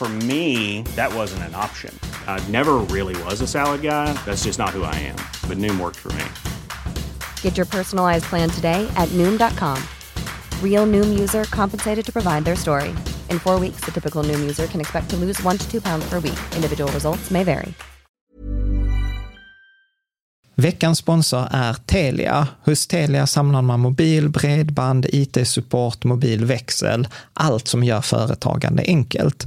For me, that wasn't an option. I never really was a salad guy. That's just not who I am. But Noom worked for me. Get your personalized plan today at Noom.com. Real Noom user compensated to provide their story. In four weeks, the typical Noom user can expect to lose one to two pounds per week. Individual results may vary. Veckans sponsor är Telia. Hos Telia samlar man mobil, bredband, IT-support, mobilväxel, allt som gör företagande enkelt.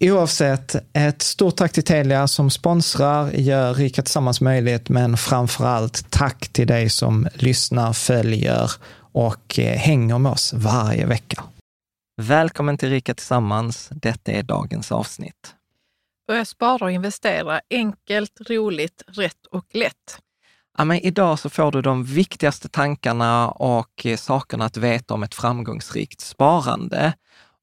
Oavsett, ett stort tack till Telia som sponsrar, gör Rika Tillsammans möjligt, men framför allt tack till dig som lyssnar, följer och eh, hänger med oss varje vecka. Välkommen till Rika Tillsammans. Detta är dagens avsnitt. Börja spara och investera enkelt, roligt, rätt och lätt. Ja, men idag så får du de viktigaste tankarna och eh, sakerna att veta om ett framgångsrikt sparande.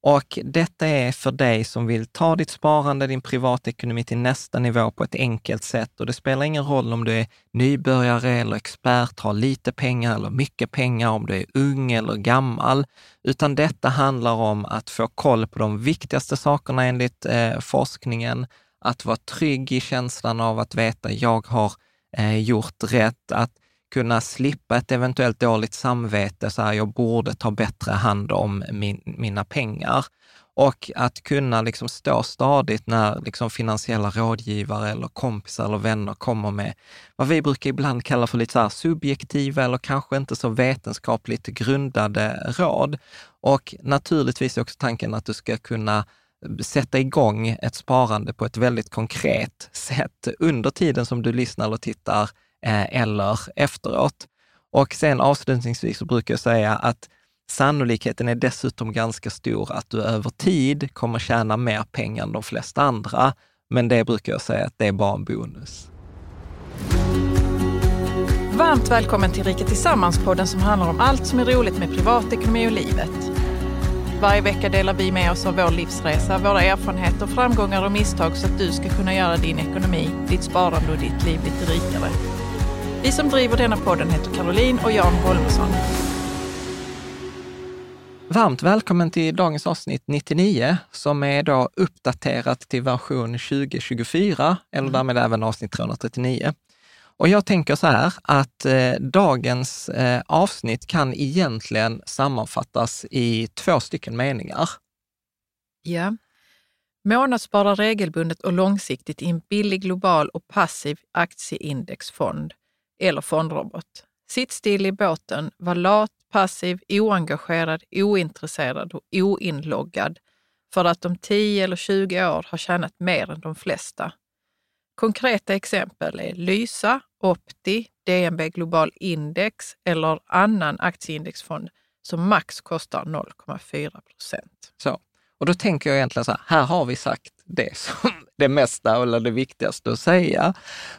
Och detta är för dig som vill ta ditt sparande, din privatekonomi till nästa nivå på ett enkelt sätt. Och det spelar ingen roll om du är nybörjare eller expert, har lite pengar eller mycket pengar, om du är ung eller gammal, utan detta handlar om att få koll på de viktigaste sakerna enligt eh, forskningen, att vara trygg i känslan av att veta, jag har eh, gjort rätt, att kunna slippa ett eventuellt dåligt samvete, så här, jag borde ta bättre hand om min, mina pengar. Och att kunna liksom stå stadigt när liksom finansiella rådgivare eller kompisar eller vänner kommer med vad vi brukar ibland kalla för lite så subjektiva eller kanske inte så vetenskapligt grundade råd. Och naturligtvis är också tanken att du ska kunna sätta igång ett sparande på ett väldigt konkret sätt under tiden som du lyssnar eller tittar Eh, eller efteråt. Och sen avslutningsvis så brukar jag säga att sannolikheten är dessutom ganska stor att du över tid kommer tjäna mer pengar än de flesta andra. Men det brukar jag säga att det är bara en bonus. Varmt välkommen till Rika Tillsammans-podden som handlar om allt som är roligt med privatekonomi och livet. Varje vecka delar vi med oss av vår livsresa, våra erfarenheter, framgångar och misstag så att du ska kunna göra din ekonomi, ditt sparande och ditt liv lite rikare. Vi som driver denna podden heter Caroline och Jan Holmesson. Varmt välkommen till dagens avsnitt 99 som är då uppdaterat till version 2024 eller mm. därmed även avsnitt 339. Och jag tänker så här att eh, dagens eh, avsnitt kan egentligen sammanfattas i två stycken meningar. Ja. Månadsspara regelbundet och långsiktigt i en billig global och passiv aktieindexfond eller fondrobot. Sitt still i båten, var lat, passiv, oengagerad, ointresserad och oinloggad för att om 10 eller 20 år har tjänat mer än de flesta. Konkreta exempel är Lysa, Opti, DNB Global Index eller annan aktieindexfond som max kostar 0,4 procent. Så. Och då tänker jag egentligen så här, här har vi sagt det som det mesta eller det viktigaste att säga.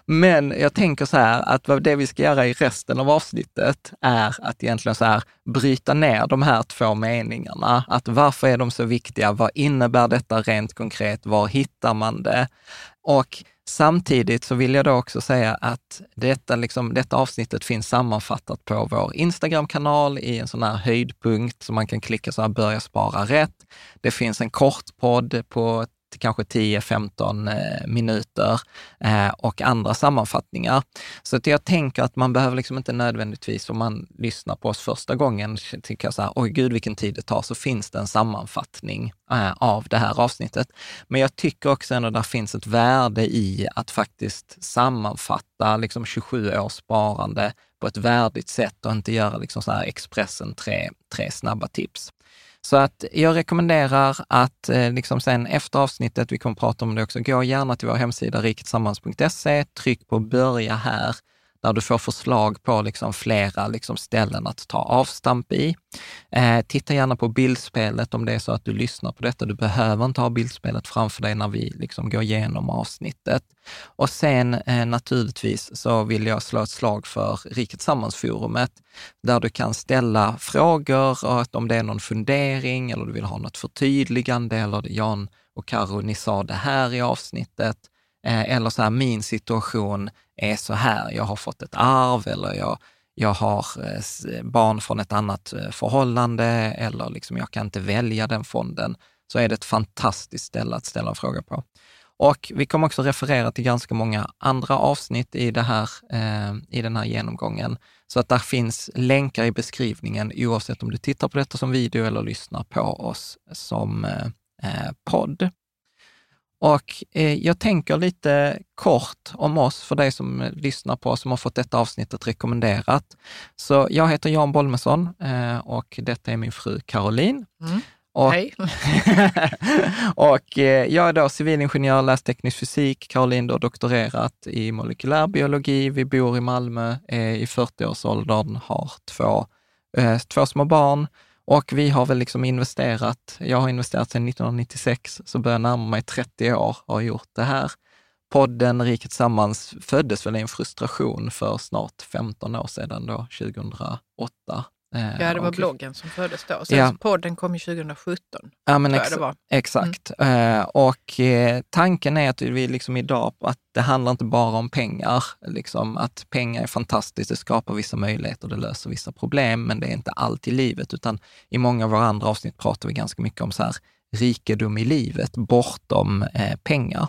Men jag tänker så här att det vi ska göra i resten av avsnittet är att egentligen så här bryta ner de här två meningarna. Att varför är de så viktiga? Vad innebär detta rent konkret? Var hittar man det? Och Samtidigt så vill jag då också säga att detta, liksom, detta avsnittet finns sammanfattat på vår Instagram-kanal i en sån här höjdpunkt som man kan klicka så här, börja spara rätt. Det finns en kort podd på kanske 10-15 eh, minuter eh, och andra sammanfattningar. Så att jag tänker att man behöver liksom inte nödvändigtvis, om man lyssnar på oss första gången, tycka så här, oj gud vilken tid det tar, så finns det en sammanfattning eh, av det här avsnittet. Men jag tycker också ändå att det finns ett värde i att faktiskt sammanfatta liksom 27 års sparande på ett värdigt sätt och inte göra liksom så här Expressen tre, tre snabba tips. Så att jag rekommenderar att eh, liksom sen efter avsnittet, vi kommer prata om det också, gå gärna till vår hemsida riketsammans.se, tryck på börja här där du får förslag på liksom flera liksom ställen att ta avstamp i. Eh, titta gärna på bildspelet om det är så att du lyssnar på detta. Du behöver inte ha bildspelet framför dig när vi liksom går igenom avsnittet. Och sen eh, naturligtvis så vill jag slå ett slag för Riket Sammansforumet, där du kan ställa frågor och om det är någon fundering eller du vill ha något förtydligande eller Jan och Karo, ni sa det här i avsnittet. Eh, eller så här, min situation är så här, jag har fått ett arv eller jag, jag har eh, barn från ett annat eh, förhållande eller liksom jag kan inte välja den fonden, så är det ett fantastiskt ställe att ställa en fråga på. Och vi kommer också referera till ganska många andra avsnitt i, det här, eh, i den här genomgången. Så att där finns länkar i beskrivningen oavsett om du tittar på detta som video eller lyssnar på oss som eh, eh podd. Och eh, jag tänker lite kort om oss för dig som lyssnar på oss, som har fått detta avsnittet rekommenderat. Så jag heter Jan Bolmesson eh, och detta är min fru Caroline. Mm. Och, Hej! och eh, jag är då civilingenjör, läst teknisk fysik, Caroline då doktorerat i molekylärbiologi. Vi bor i Malmö, är i 40-årsåldern, har två, eh, två små barn och vi har väl liksom investerat, jag har investerat sedan 1996, så börjar jag närma mig 30 år och har gjort det här. Podden Riket Sammans föddes väl i en frustration för snart 15 år sedan, då, 2008. Eh, ja, det var och, bloggen som föddes då. Sen ja. podden kom ju 2017. Ja, men ex exakt. Mm. och eh, tanken är att vi liksom idag, att det handlar inte bara om pengar. Liksom, att pengar är fantastiskt, det skapar vissa möjligheter, det löser vissa problem, men det är inte allt i livet, utan i många av våra andra avsnitt pratar vi ganska mycket om så här, rikedom i livet bortom eh, pengar.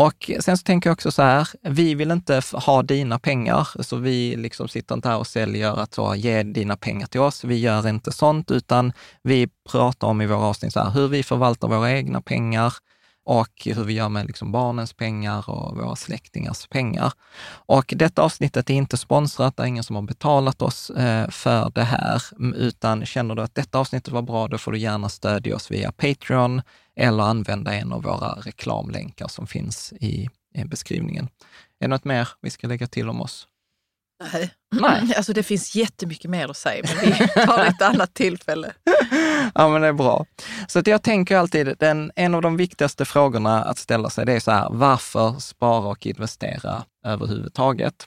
Och sen så tänker jag också så här, vi vill inte ha dina pengar, så vi liksom sitter inte här och säljer att så, ge dina pengar till oss. Vi gör inte sånt, utan vi pratar om i våra avsnitt så här, hur vi förvaltar våra egna pengar, och hur vi gör med liksom barnens pengar och våra släktingars pengar. Och detta avsnittet är inte sponsrat, det är ingen som har betalat oss eh, för det här, utan känner du att detta avsnittet var bra, då får du gärna stödja oss via Patreon eller använda en av våra reklamlänkar som finns i beskrivningen. Är det något mer vi ska lägga till om oss? Nej. Nej. Alltså det finns jättemycket mer att säga, men vi tar ett annat tillfälle. ja, men det är bra. Så att jag tänker alltid, den, en av de viktigaste frågorna att ställa sig, det är så här, varför spara och investera överhuvudtaget?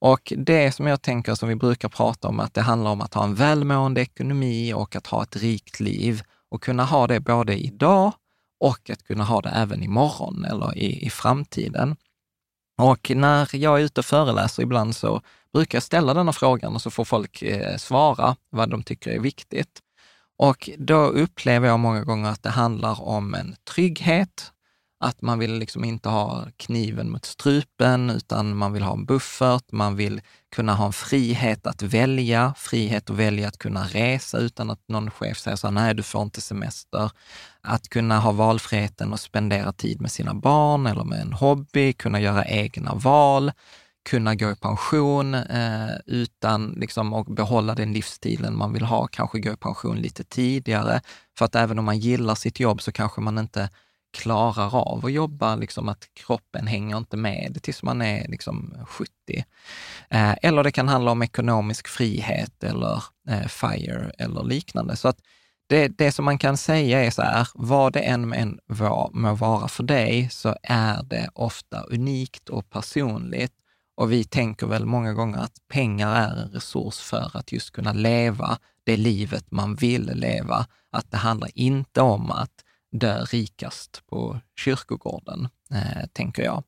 Och det som jag tänker, som vi brukar prata om, att det handlar om att ha en välmående ekonomi och att ha ett rikt liv och kunna ha det både idag och att kunna ha det även imorgon eller i, i framtiden. Och när jag är ute och föreläser ibland så brukar jag ställa denna frågan och så får folk eh, svara vad de tycker är viktigt. Och då upplever jag många gånger att det handlar om en trygghet, att man vill liksom inte ha kniven mot strupen, utan man vill ha en buffert, man vill kunna ha en frihet att välja, frihet att välja att kunna resa utan att någon chef säger så här, nej du får inte semester. Att kunna ha valfriheten att spendera tid med sina barn eller med en hobby, kunna göra egna val, kunna gå i pension eh, utan liksom, att behålla den livsstilen man vill ha, kanske gå i pension lite tidigare. För att även om man gillar sitt jobb så kanske man inte klarar av att jobba, liksom att kroppen hänger inte med tills man är liksom 70. Eh, eller det kan handla om ekonomisk frihet eller eh, FIRE eller liknande. Så att det, det som man kan säga är så här, vad det än må vara för dig, så är det ofta unikt och personligt. Och vi tänker väl många gånger att pengar är en resurs för att just kunna leva det livet man vill leva. Att det handlar inte om att dö rikast på kyrkogården, eh, tänker jag.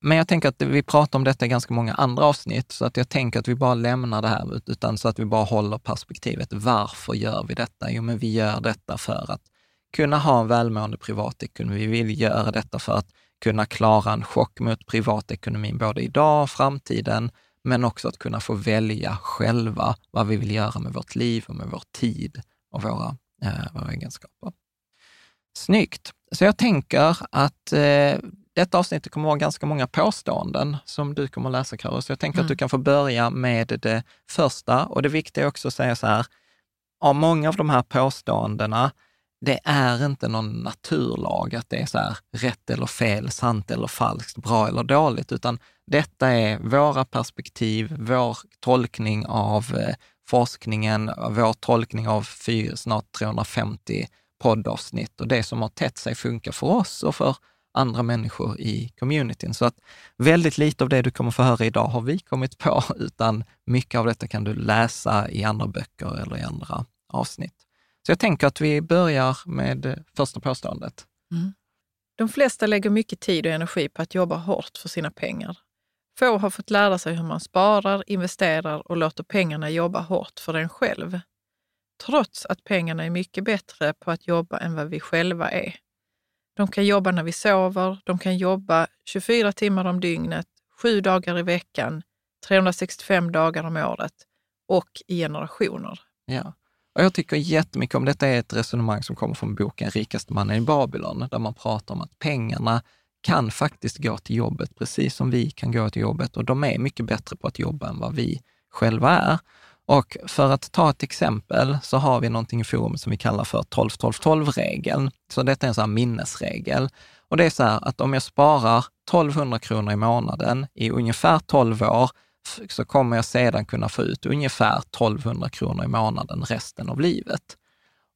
Men jag tänker att vi pratar om detta i ganska många andra avsnitt, så att jag tänker att vi bara lämnar det här, utan så att vi bara håller perspektivet. Varför gör vi detta? Jo, men vi gör detta för att kunna ha en välmående privatekonomi. Vi vill göra detta för att kunna klara en chock mot privatekonomin, både idag och framtiden, men också att kunna få välja själva vad vi vill göra med vårt liv och med vår tid och våra, eh, våra egenskaper. Snyggt! Så jag tänker att eh, detta avsnittet kommer att vara ganska många påståenden som du kommer att läsa, Karo. Så jag tänker mm. att du kan få börja med det första. Och det viktiga är också att säga så här, av många av de här påståendena, det är inte någon naturlag att det är så här rätt eller fel, sant eller falskt, bra eller dåligt, utan detta är våra perspektiv, vår tolkning av eh, forskningen, vår tolkning av fyr, snart 350 poddavsnitt och det som har tätt sig funkar för oss och för andra människor i communityn. Så att väldigt lite av det du kommer få höra idag har vi kommit på, utan mycket av detta kan du läsa i andra böcker eller i andra avsnitt. Så jag tänker att vi börjar med första påståendet. Mm. De flesta lägger mycket tid och energi på att jobba hårt för sina pengar. Få har fått lära sig hur man sparar, investerar och låter pengarna jobba hårt för en själv. Trots att pengarna är mycket bättre på att jobba än vad vi själva är. De kan jobba när vi sover, de kan jobba 24 timmar om dygnet, sju dagar i veckan, 365 dagar om året och i generationer. Ja. Och jag tycker jättemycket om detta är ett resonemang som kommer från boken Rikaste mannen i Babylon, där man pratar om att pengarna kan faktiskt gå till jobbet, precis som vi kan gå till jobbet och de är mycket bättre på att jobba än vad vi själva är. Och för att ta ett exempel så har vi någonting i forum som vi kallar för 12-12-12-regeln. Så detta är en sån här minnesregel. Och det är så här att om jag sparar 1200 kronor i månaden i ungefär 12 år så kommer jag sedan kunna få ut ungefär 1200 kronor i månaden resten av livet.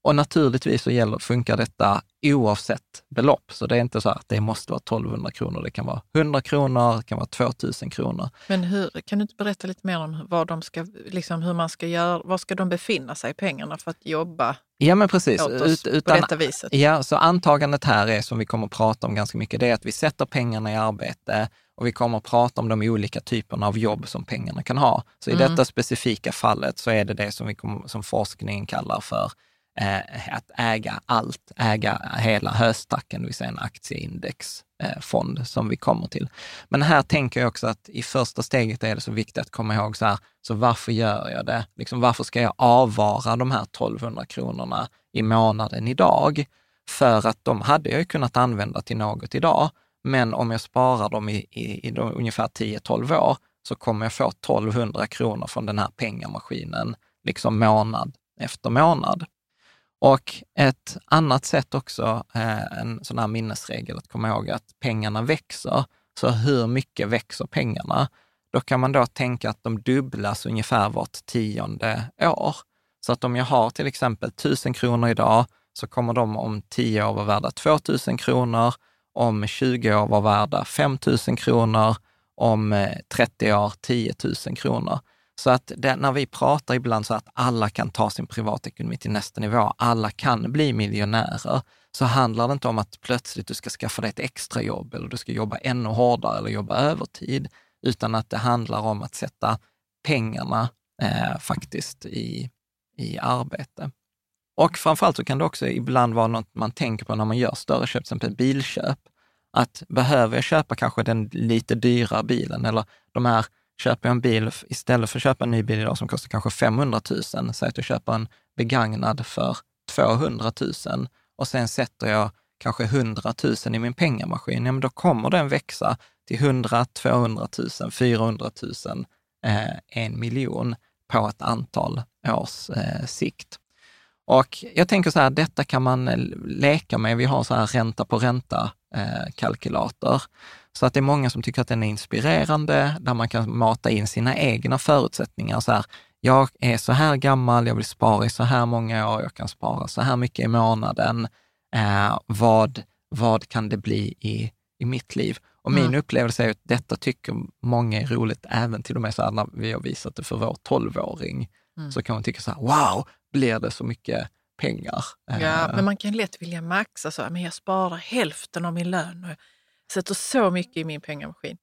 Och naturligtvis så gäller, funkar detta oavsett belopp, så det är inte så att det måste vara 1200 kronor. Det kan vara 100 kronor, det kan vara 2000 kronor. Men hur, kan du inte berätta lite mer om vad de ska, liksom hur man ska göra, var ska de befinna sig, pengarna, för att jobba Ja, men precis. Ut, utan, på detta viset? Ja, så antagandet här är, som vi kommer att prata om ganska mycket, det är att vi sätter pengarna i arbete och vi kommer att prata om de olika typerna av jobb som pengarna kan ha. Så i mm. detta specifika fallet så är det det som, vi kommer, som forskningen kallar för eh, att äga allt, äga hela höstacken, det vill säga en aktieindexfond eh, som vi kommer till. Men här tänker jag också att i första steget är det så viktigt att komma ihåg så här, så varför gör jag det? Liksom, varför ska jag avvara de här 1200 kronorna i månaden idag? För att de hade jag ju kunnat använda till något idag, men om jag sparar dem i, i, i ungefär 10-12 år så kommer jag få 1200 kronor från den här pengamaskinen, liksom månad efter månad. Och ett annat sätt också, eh, en sån här minnesregel att komma ihåg att pengarna växer. Så hur mycket växer pengarna? Då kan man då tänka att de dubblas ungefär vart tionde år. Så att om jag har till exempel 1000 kronor idag, så kommer de om 10 år vara värda 2000 kronor, om 20 år vara värda 5000 kronor, om eh, 30 år 10 000 kronor. Så att det, när vi pratar ibland så att alla kan ta sin privatekonomi till nästa nivå, alla kan bli miljonärer, så handlar det inte om att plötsligt du ska skaffa dig ett extrajobb eller du ska jobba ännu hårdare eller jobba övertid, utan att det handlar om att sätta pengarna eh, faktiskt i, i arbete. Och framförallt så kan det också ibland vara något man tänker på när man gör större köp, till exempel bilköp. Att behöver jag köpa kanske den lite dyrare bilen eller de här Köper jag en bil, istället för att köpa en ny bil idag som kostar kanske 500 000, säg att jag köper en begagnad för 200 000 och sen sätter jag kanske 100 000 i min pengamaskin, ja men då kommer den växa till 100, 200 000, 400 000, eh, en miljon på ett antal års eh, sikt. Och jag tänker så här, detta kan man eh, leka med. Vi har så här ränta på ränta-kalkylator. Eh, så att det är många som tycker att den är inspirerande, där man kan mata in sina egna förutsättningar. Så här, jag är så här gammal, jag vill spara i så här många år, jag kan spara så här mycket i månaden. Eh, vad, vad kan det bli i, i mitt liv? Och min mm. upplevelse är att detta tycker många är roligt, även till och med så här när vi har visat det för vår tolvåring. Mm. Så kan man tycka så här, wow, blir det så mycket pengar? Ja, eh. men man kan lätt vilja maxa så här, men jag sparar hälften av min lön och sätter så mycket i min pengamaskin.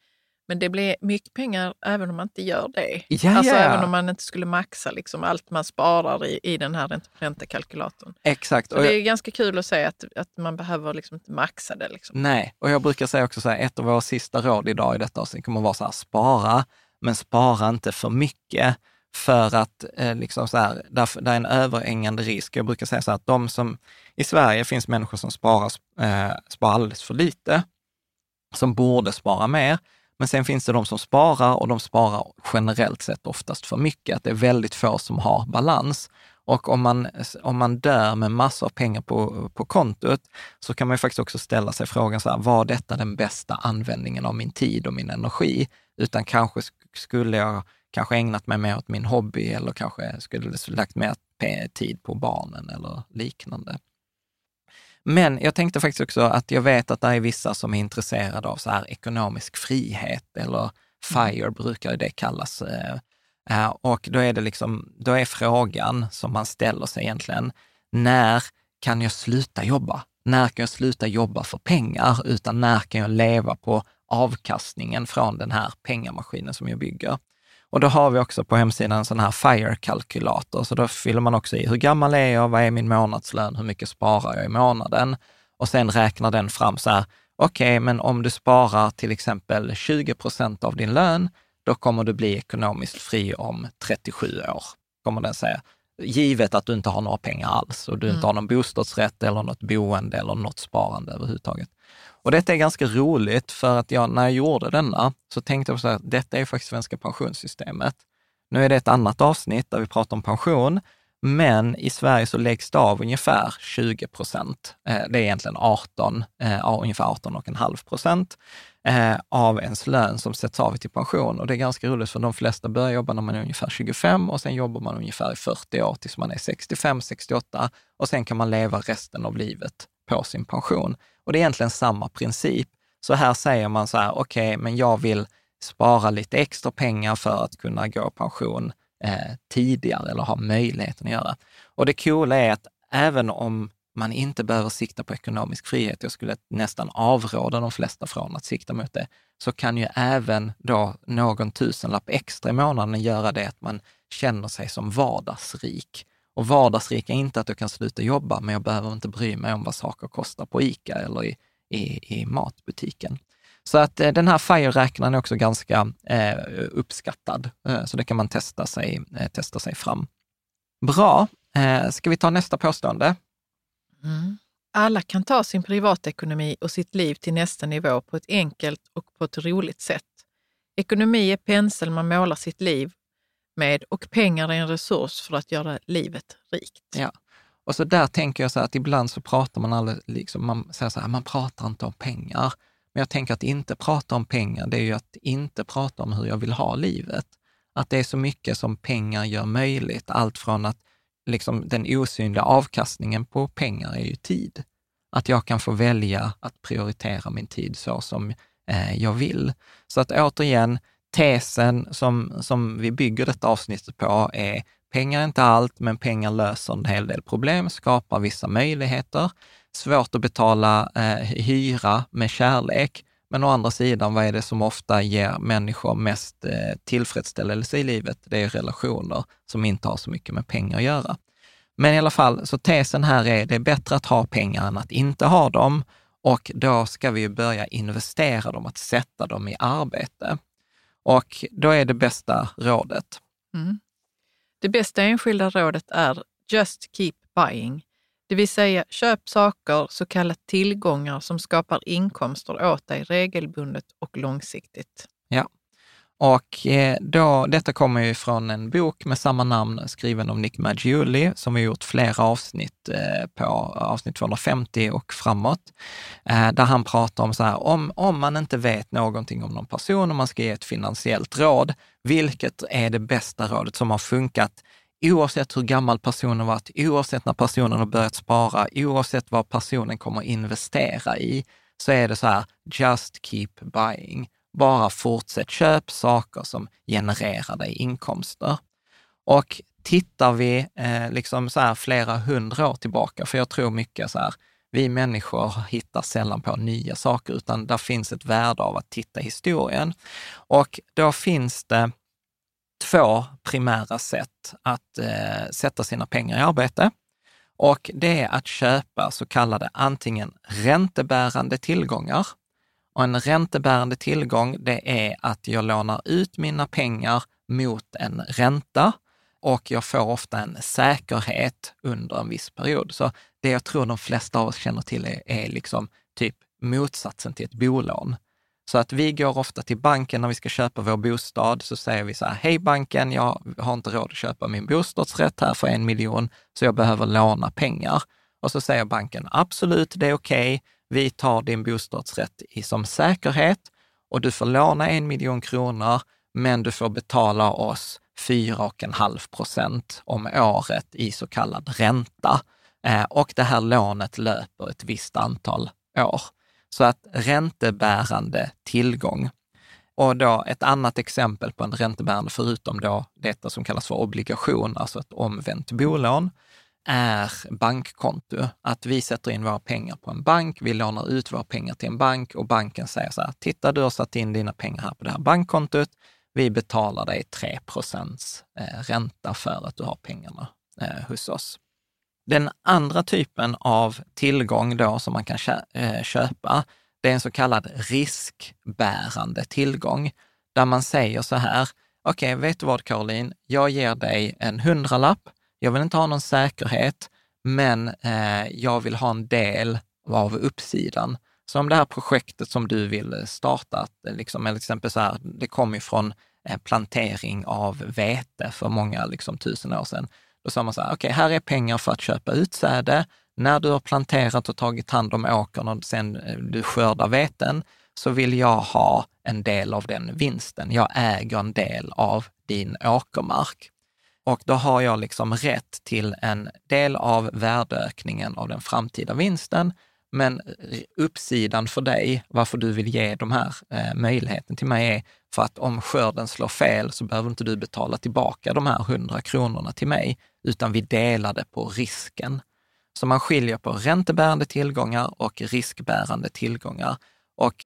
Men det blir mycket pengar även om man inte gör det. Ja, alltså ja. även om man inte skulle maxa liksom allt man sparar i, i den här räntekalkylatorn. Exakt. Så och det är ganska kul att säga att, att man behöver liksom inte maxa det. Liksom. Nej, och jag brukar säga också så här, ett av våra sista råd idag i detta avsnitt kommer att vara så här, spara, men spara inte för mycket. För att eh, liksom så här, där, där är en överhängande risk. Jag brukar säga så här att de som, i Sverige finns människor som sparar, eh, sparar alldeles för lite, som borde spara mer. Men sen finns det de som sparar och de sparar generellt sett oftast för mycket. Att det är väldigt få som har balans. Och om man, om man dör med massor av pengar på, på kontot så kan man ju faktiskt också ställa sig frågan, så här, var detta den bästa användningen av min tid och min energi? Utan kanske skulle jag kanske ägnat mig mer åt min hobby eller kanske skulle lagt mer tid på barnen eller liknande. Men jag tänkte faktiskt också att jag vet att det är vissa som är intresserade av så här ekonomisk frihet eller FIRE brukar det kallas. Eh, eh, och då är det liksom, då är frågan som man ställer sig egentligen, när kan jag sluta jobba? När kan jag sluta jobba för pengar? Utan när kan jag leva på avkastningen från den här pengamaskinen som jag bygger? Och då har vi också på hemsidan en sån här FIRE-kalkylator, så då fyller man också i hur gammal är jag, vad är min månadslön, hur mycket sparar jag i månaden? Och sen räknar den fram så här, okej, okay, men om du sparar till exempel 20 procent av din lön, då kommer du bli ekonomiskt fri om 37 år, kommer den säga. Givet att du inte har några pengar alls och du mm. inte har någon bostadsrätt eller något boende eller något sparande överhuvudtaget. Och detta är ganska roligt för att jag, när jag gjorde denna så tänkte jag så här, detta är faktiskt svenska pensionssystemet. Nu är det ett annat avsnitt där vi pratar om pension, men i Sverige så läggs det av ungefär 20 procent. Eh, det är egentligen 18, eh, ungefär 18,5 procent eh, av ens lön som sätts av till pension. Och det är ganska roligt för de flesta börjar jobba när man är ungefär 25 och sen jobbar man ungefär i 40 år tills man är 65, 68 och sen kan man leva resten av livet på sin pension. Och det är egentligen samma princip. Så här säger man så här, okej, okay, men jag vill spara lite extra pengar för att kunna gå i pension eh, tidigare eller ha möjligheten att göra. Och det coola är att även om man inte behöver sikta på ekonomisk frihet, jag skulle nästan avråda de flesta från att sikta mot det, så kan ju även då någon tusenlapp extra i månaden göra det att man känner sig som vardagsrik. Och vardagsrik är inte att jag kan sluta jobba, men jag behöver inte bry mig om vad saker kostar på ICA eller i, i, i matbutiken. Så att eh, den här FIRE-räknaren är också ganska eh, uppskattad, eh, så det kan man testa sig, eh, testa sig fram. Bra, eh, ska vi ta nästa påstående? Mm. Alla kan ta sin privatekonomi och sitt liv till nästa nivå på ett enkelt och på ett roligt sätt. Ekonomi är pensel man målar sitt liv med och pengar är en resurs för att göra livet rikt. Ja. Och så där tänker jag så här att ibland så pratar man aldrig, liksom, man säger så här, man pratar inte om pengar. Men jag tänker att inte prata om pengar, det är ju att inte prata om hur jag vill ha livet. Att det är så mycket som pengar gör möjligt. Allt från att liksom, den osynliga avkastningen på pengar är ju tid. Att jag kan få välja att prioritera min tid så som eh, jag vill. Så att återigen, tesen som, som vi bygger detta avsnittet på är pengar är inte allt, men pengar löser en hel del problem, skapar vissa möjligheter. Svårt att betala eh, hyra med kärlek, men å andra sidan, vad är det som ofta ger människor mest eh, tillfredsställelse i livet? Det är relationer som inte har så mycket med pengar att göra. Men i alla fall, så tesen här är det är bättre att ha pengar än att inte ha dem. Och då ska vi börja investera dem, att sätta dem i arbete. Och då är det bästa rådet. Mm. Det bästa enskilda rådet är just keep buying, det vill säga köp saker, så kallat tillgångar som skapar inkomster åt dig regelbundet och långsiktigt. Och eh, då, detta kommer ju från en bok med samma namn skriven av Nick Maggiulli som har gjort flera avsnitt eh, på avsnitt 250 och framåt, eh, där han pratar om så här, om, om man inte vet någonting om någon person och man ska ge ett finansiellt råd, vilket är det bästa rådet som har funkat oavsett hur gammal personen varit, oavsett när personen har börjat spara, oavsett vad personen kommer investera i, så är det så här, just keep buying. Bara fortsätt köp saker som genererar dig inkomster. Och tittar vi eh, liksom så här flera hundra år tillbaka, för jag tror mycket så här, vi människor hittar sällan på nya saker, utan där finns ett värde av att titta historien. Och då finns det två primära sätt att eh, sätta sina pengar i arbete. Och det är att köpa så kallade antingen räntebärande tillgångar. Och en räntebärande tillgång, det är att jag lånar ut mina pengar mot en ränta och jag får ofta en säkerhet under en viss period. Så det jag tror de flesta av oss känner till är, är liksom typ motsatsen till ett bolån. Så att vi går ofta till banken när vi ska köpa vår bostad, så säger vi så här, hej banken, jag har inte råd att köpa min bostadsrätt här för en miljon, så jag behöver låna pengar. Och så säger banken, absolut, det är okej, okay vi tar din bostadsrätt som säkerhet och du får låna en miljon kronor, men du får betala oss 4,5 procent om året i så kallad ränta. Eh, och det här lånet löper ett visst antal år. Så att räntebärande tillgång. Och då ett annat exempel på en räntebärande, förutom då detta som kallas för obligation, alltså ett omvänt bolån, är bankkonto. Att vi sätter in våra pengar på en bank, vi lånar ut våra pengar till en bank och banken säger så här, titta du har satt in dina pengar här på det här bankkontot, vi betalar dig 3 procents eh, ränta för att du har pengarna eh, hos oss. Den andra typen av tillgång då som man kan eh, köpa, det är en så kallad riskbärande tillgång, där man säger så här, okej, okay, vet du vad Caroline, jag ger dig en hundralapp, jag vill inte ha någon säkerhet, men eh, jag vill ha en del av uppsidan. Så om det här projektet som du vill starta, eh, liksom, eller till exempel så här, det kommer ju från eh, plantering av vete för många liksom, tusen år sedan. Då sa man så här, okej, okay, här är pengar för att köpa utsäde. När du har planterat och tagit hand om åkern och sen eh, du skördar veten, så vill jag ha en del av den vinsten. Jag äger en del av din åkermark. Och då har jag liksom rätt till en del av värdeökningen av den framtida vinsten. Men uppsidan för dig, varför du vill ge de här eh, möjligheten till mig är för att om skörden slår fel så behöver inte du betala tillbaka de här 100 kronorna till mig, utan vi delar det på risken. Så man skiljer på räntebärande tillgångar och riskbärande tillgångar. Och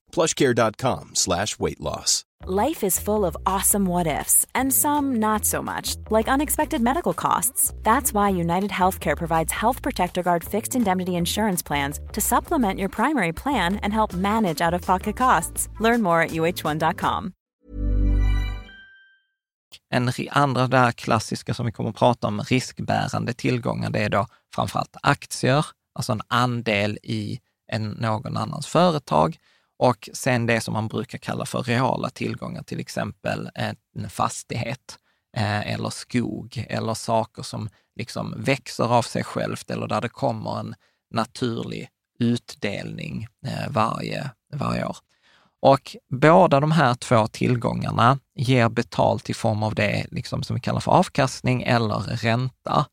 Plushcare.com slash weight loss. Life is full of awesome what ifs and some not so much, like unexpected medical costs. That's why United Healthcare provides Health Protector Guard fixed indemnity insurance plans to supplement your primary plan and help manage out of pocket costs. Learn more at uh1.com. En andra där klassiska som vi kommer att prata om, riskbärande tillgångar, det är då framförallt aktier, alltså en andel i en, någon annans företag. Och sen det som man brukar kalla för reala tillgångar, till exempel en fastighet eh, eller skog eller saker som liksom växer av sig självt eller där det kommer en naturlig utdelning eh, varje, varje år. Och båda de här två tillgångarna ger betalt i form av det liksom som vi kallar för avkastning eller ränta.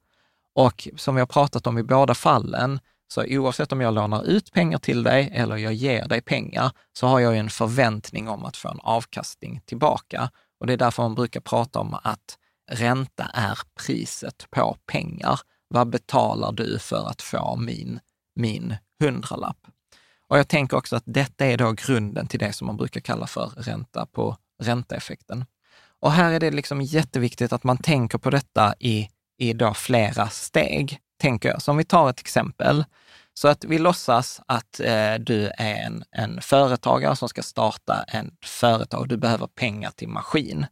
Och som vi har pratat om i båda fallen, så oavsett om jag lånar ut pengar till dig eller jag ger dig pengar, så har jag ju en förväntning om att få en avkastning tillbaka. Och det är därför man brukar prata om att ränta är priset på pengar. Vad betalar du för att få min, min hundralapp? Och jag tänker också att detta är då grunden till det som man brukar kalla för ränta på ränteeffekten. Och här är det liksom jätteviktigt att man tänker på detta i, i då flera steg, tänker jag. Så om vi tar ett exempel. Så att vi låtsas att eh, du är en, en företagare som ska starta ett företag. Du behöver pengar till maskin.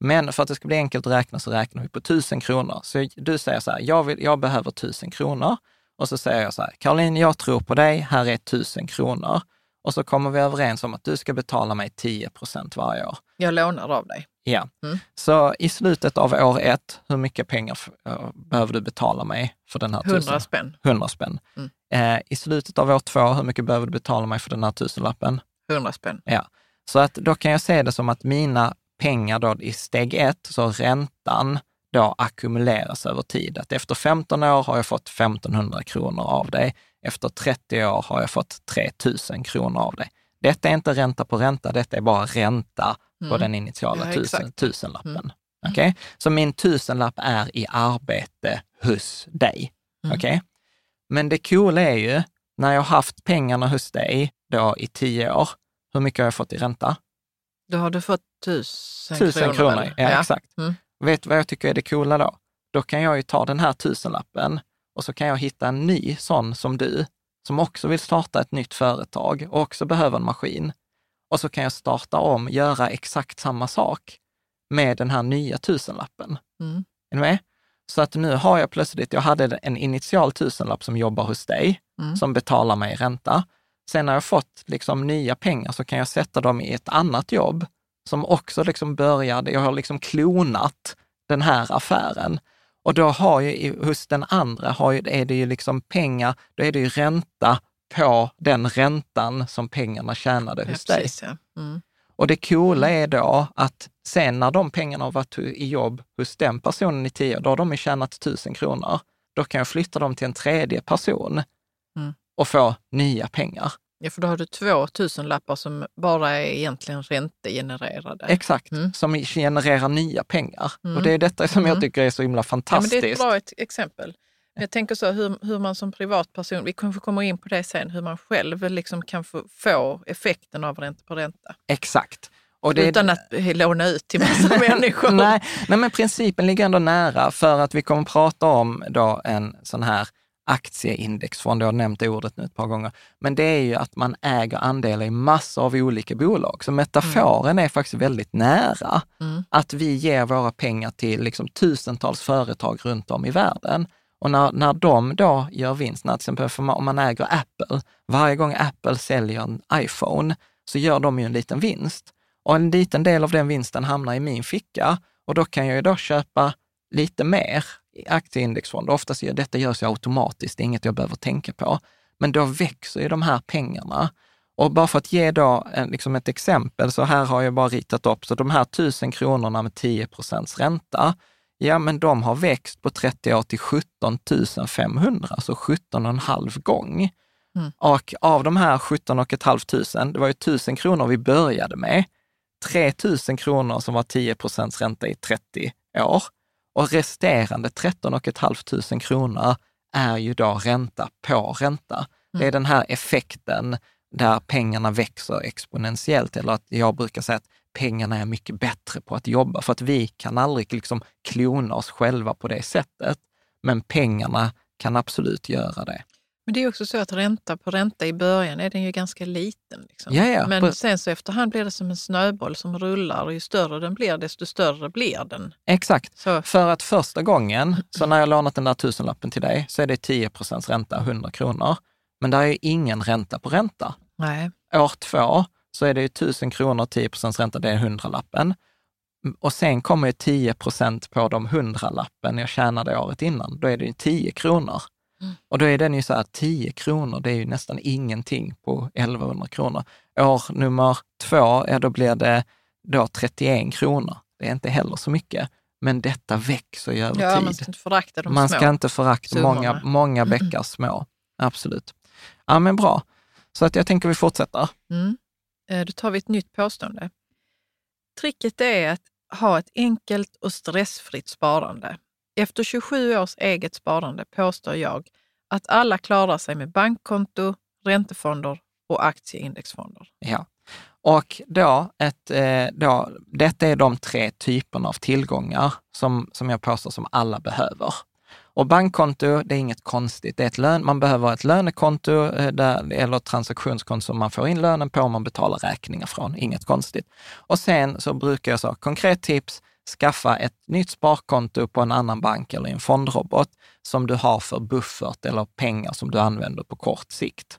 Men för att det ska bli enkelt att räkna så räknar vi på tusen kronor. Så du säger så här, jag, vill, jag behöver tusen kronor. Och så säger jag så här, Caroline, jag tror på dig, här är tusen kronor. Och så kommer vi överens om att du ska betala mig 10 procent varje år. Jag lånar av dig. Ja. Mm. Så i slutet av år ett, hur mycket pengar uh, behöver du betala mig för den här 100 spänn. 100 spänn. Mm. Eh, I slutet av år två, hur mycket behöver du betala mig för den här tusenlappen? 100 spänn. Ja. Så att då kan jag se det som att mina pengar då i steg ett, så räntan, då ackumuleras över tid. Att efter 15 år har jag fått 1500 kronor av dig. Efter 30 år har jag fått 3000 kronor av dig. Detta är inte ränta på ränta, detta är bara ränta. På den initiala Ja, tusen, exakt. tusenlappen. Mm. Okej? Så min tusenlapp är i arbete hos dig. Mm. Okej? Men det coola är ju, när jag har haft pengarna hos dig då i tio år, hur mycket har jag fått i ränta? Då har du fått tusen, Tusen kronor, eller? ja, exakt. Mm. Vet du vad jag tycker är det coola då? Då kan jag ju ta den här tusenlappen och så kan jag hitta en ny sån som du, som också vill starta ett nytt företag och också behöver en maskin. Och så kan jag starta om, göra exakt samma sak med den här nya tusenlappen. Mm. Är ni med? Så att nu har jag plötsligt, jag hade en initial tusenlapp som jobbar hos dig, Mm. som betalar mig ränta. Sen när jag fått liksom nya pengar så kan jag sätta dem i ett annat jobb som också liksom började, jag har liksom klonat den här affären. Och då har ju hos den andra har ju, är det ju liksom pengar, då är det ju ränta på den räntan som pengarna tjänade Ja, hos dig. precis, ja. Mm. Och det coola är då att sen när de pengarna har varit i jobb hos den personen i tio år, då har de tjänat tusen kronor. Då kan jag flytta dem till en tredje person Mm. och få nya pengar. ja, för då har du två tusenlappar som bara är egentligen räntegenererade. Exakt, Mm. som genererar nya pengar. Mm. Och det är detta som jag Mm. tycker är så himla Ja, men fantastiskt. det är ett bra exempel. Jag tänker så hur, hur man som privatperson, vi kanske kommer in på det sen, hur man själv liksom kan få, få effekten av ränta på ränta. Exakt. Och det Utan att låna ut till massa människor. nej, nej, men principen ligger ändå nära för att vi kommer prata om då en sån här aktieindexfond. Jag har nämnt det ordet nu ett par gånger. Men det är ju att man äger andelar i massor av olika bolag. Så metaforen är faktiskt väldigt nära. Mm. Att vi ger våra pengar till liksom tusentals företag runt om i världen. Och när, när de då gör vinst, när till exempel man, om man äger Apple, varje gång Apple säljer en iPhone så gör de ju en liten vinst. Och en liten del av den vinsten hamnar i min ficka och då kan jag ju då köpa lite mer i aktieindexfonder. Oftast gör detta görs ju automatiskt, det är inget jag behöver tänka på. Men då växer ju de här pengarna. Och bara för att ge då en, liksom ett exempel, så här har jag bara ritat upp, så de här tusen kronorna med 10 procents ränta, ja men de har växt på 30 år till 17 500, så 17,5 gång. Mm. Och av de här 17 500, det var ju 1000 kronor vi började med, 3 000 kronor som var 10 procents ränta i 30 år. Och resterande 13 500 kronor är ju då ränta på ränta. Det är den här effekten där pengarna växer exponentiellt, eller att jag brukar säga att pengarna är mycket bättre på att jobba, för att vi kan aldrig liksom klona oss själva på det sättet. Men pengarna kan absolut göra det. Men det är också så att ränta på ränta i början är den ju ganska liten. Liksom. Ja, ja, Men sen så efterhand blir det som en snöboll som rullar och ju större den blir desto större blir den. Exakt. Så, För att första gången, så när jag lånat den där tusenlappen till dig, så är det 10 procents ränta, 100 kronor. Men där är ju ingen ränta på ränta. nej. År två så är det ju 1000 kronor, 10 procents ränta, det är hundralappen. Och sen kommer ju 10 procent på de hundralappen jag tjänade året innan. Då är det ju 10 kronor. Och då är den ju så här 10 kronor, det är ju nästan ingenting på 1100 kronor. År nummer två, ja då blir det då 31 kronor. Det är inte heller så mycket. Men detta växer ju över Ja, tid. man ska inte förakta de Man små. ska inte förakta många, många bäckar små. Absolut. Ja, men bra. Så att jag tänker vi fortsätter. Mm. Eh, då tar vi ett nytt påstående. Tricket är att ha ett enkelt och stressfritt sparande. Efter 27 års eget sparande påstår jag att alla klarar sig med bankkonto, räntefonder och aktieindexfonder. Ja. Och då, ett, eh, då, detta är de tre typerna av tillgångar som, som jag påstår som alla behöver. Och bankkonto, det är inget konstigt. Det är ett lön, man behöver ett lönekonto eh, där, eller ett transaktionskonto som man får in lönen på och man betalar räkningar från. Inget konstigt. Och sen så brukar jag säga, konkret tips, skaffa ett nytt sparkonto på en annan bank eller en fondrobot som du har för buffert eller pengar som du använder på kort sikt.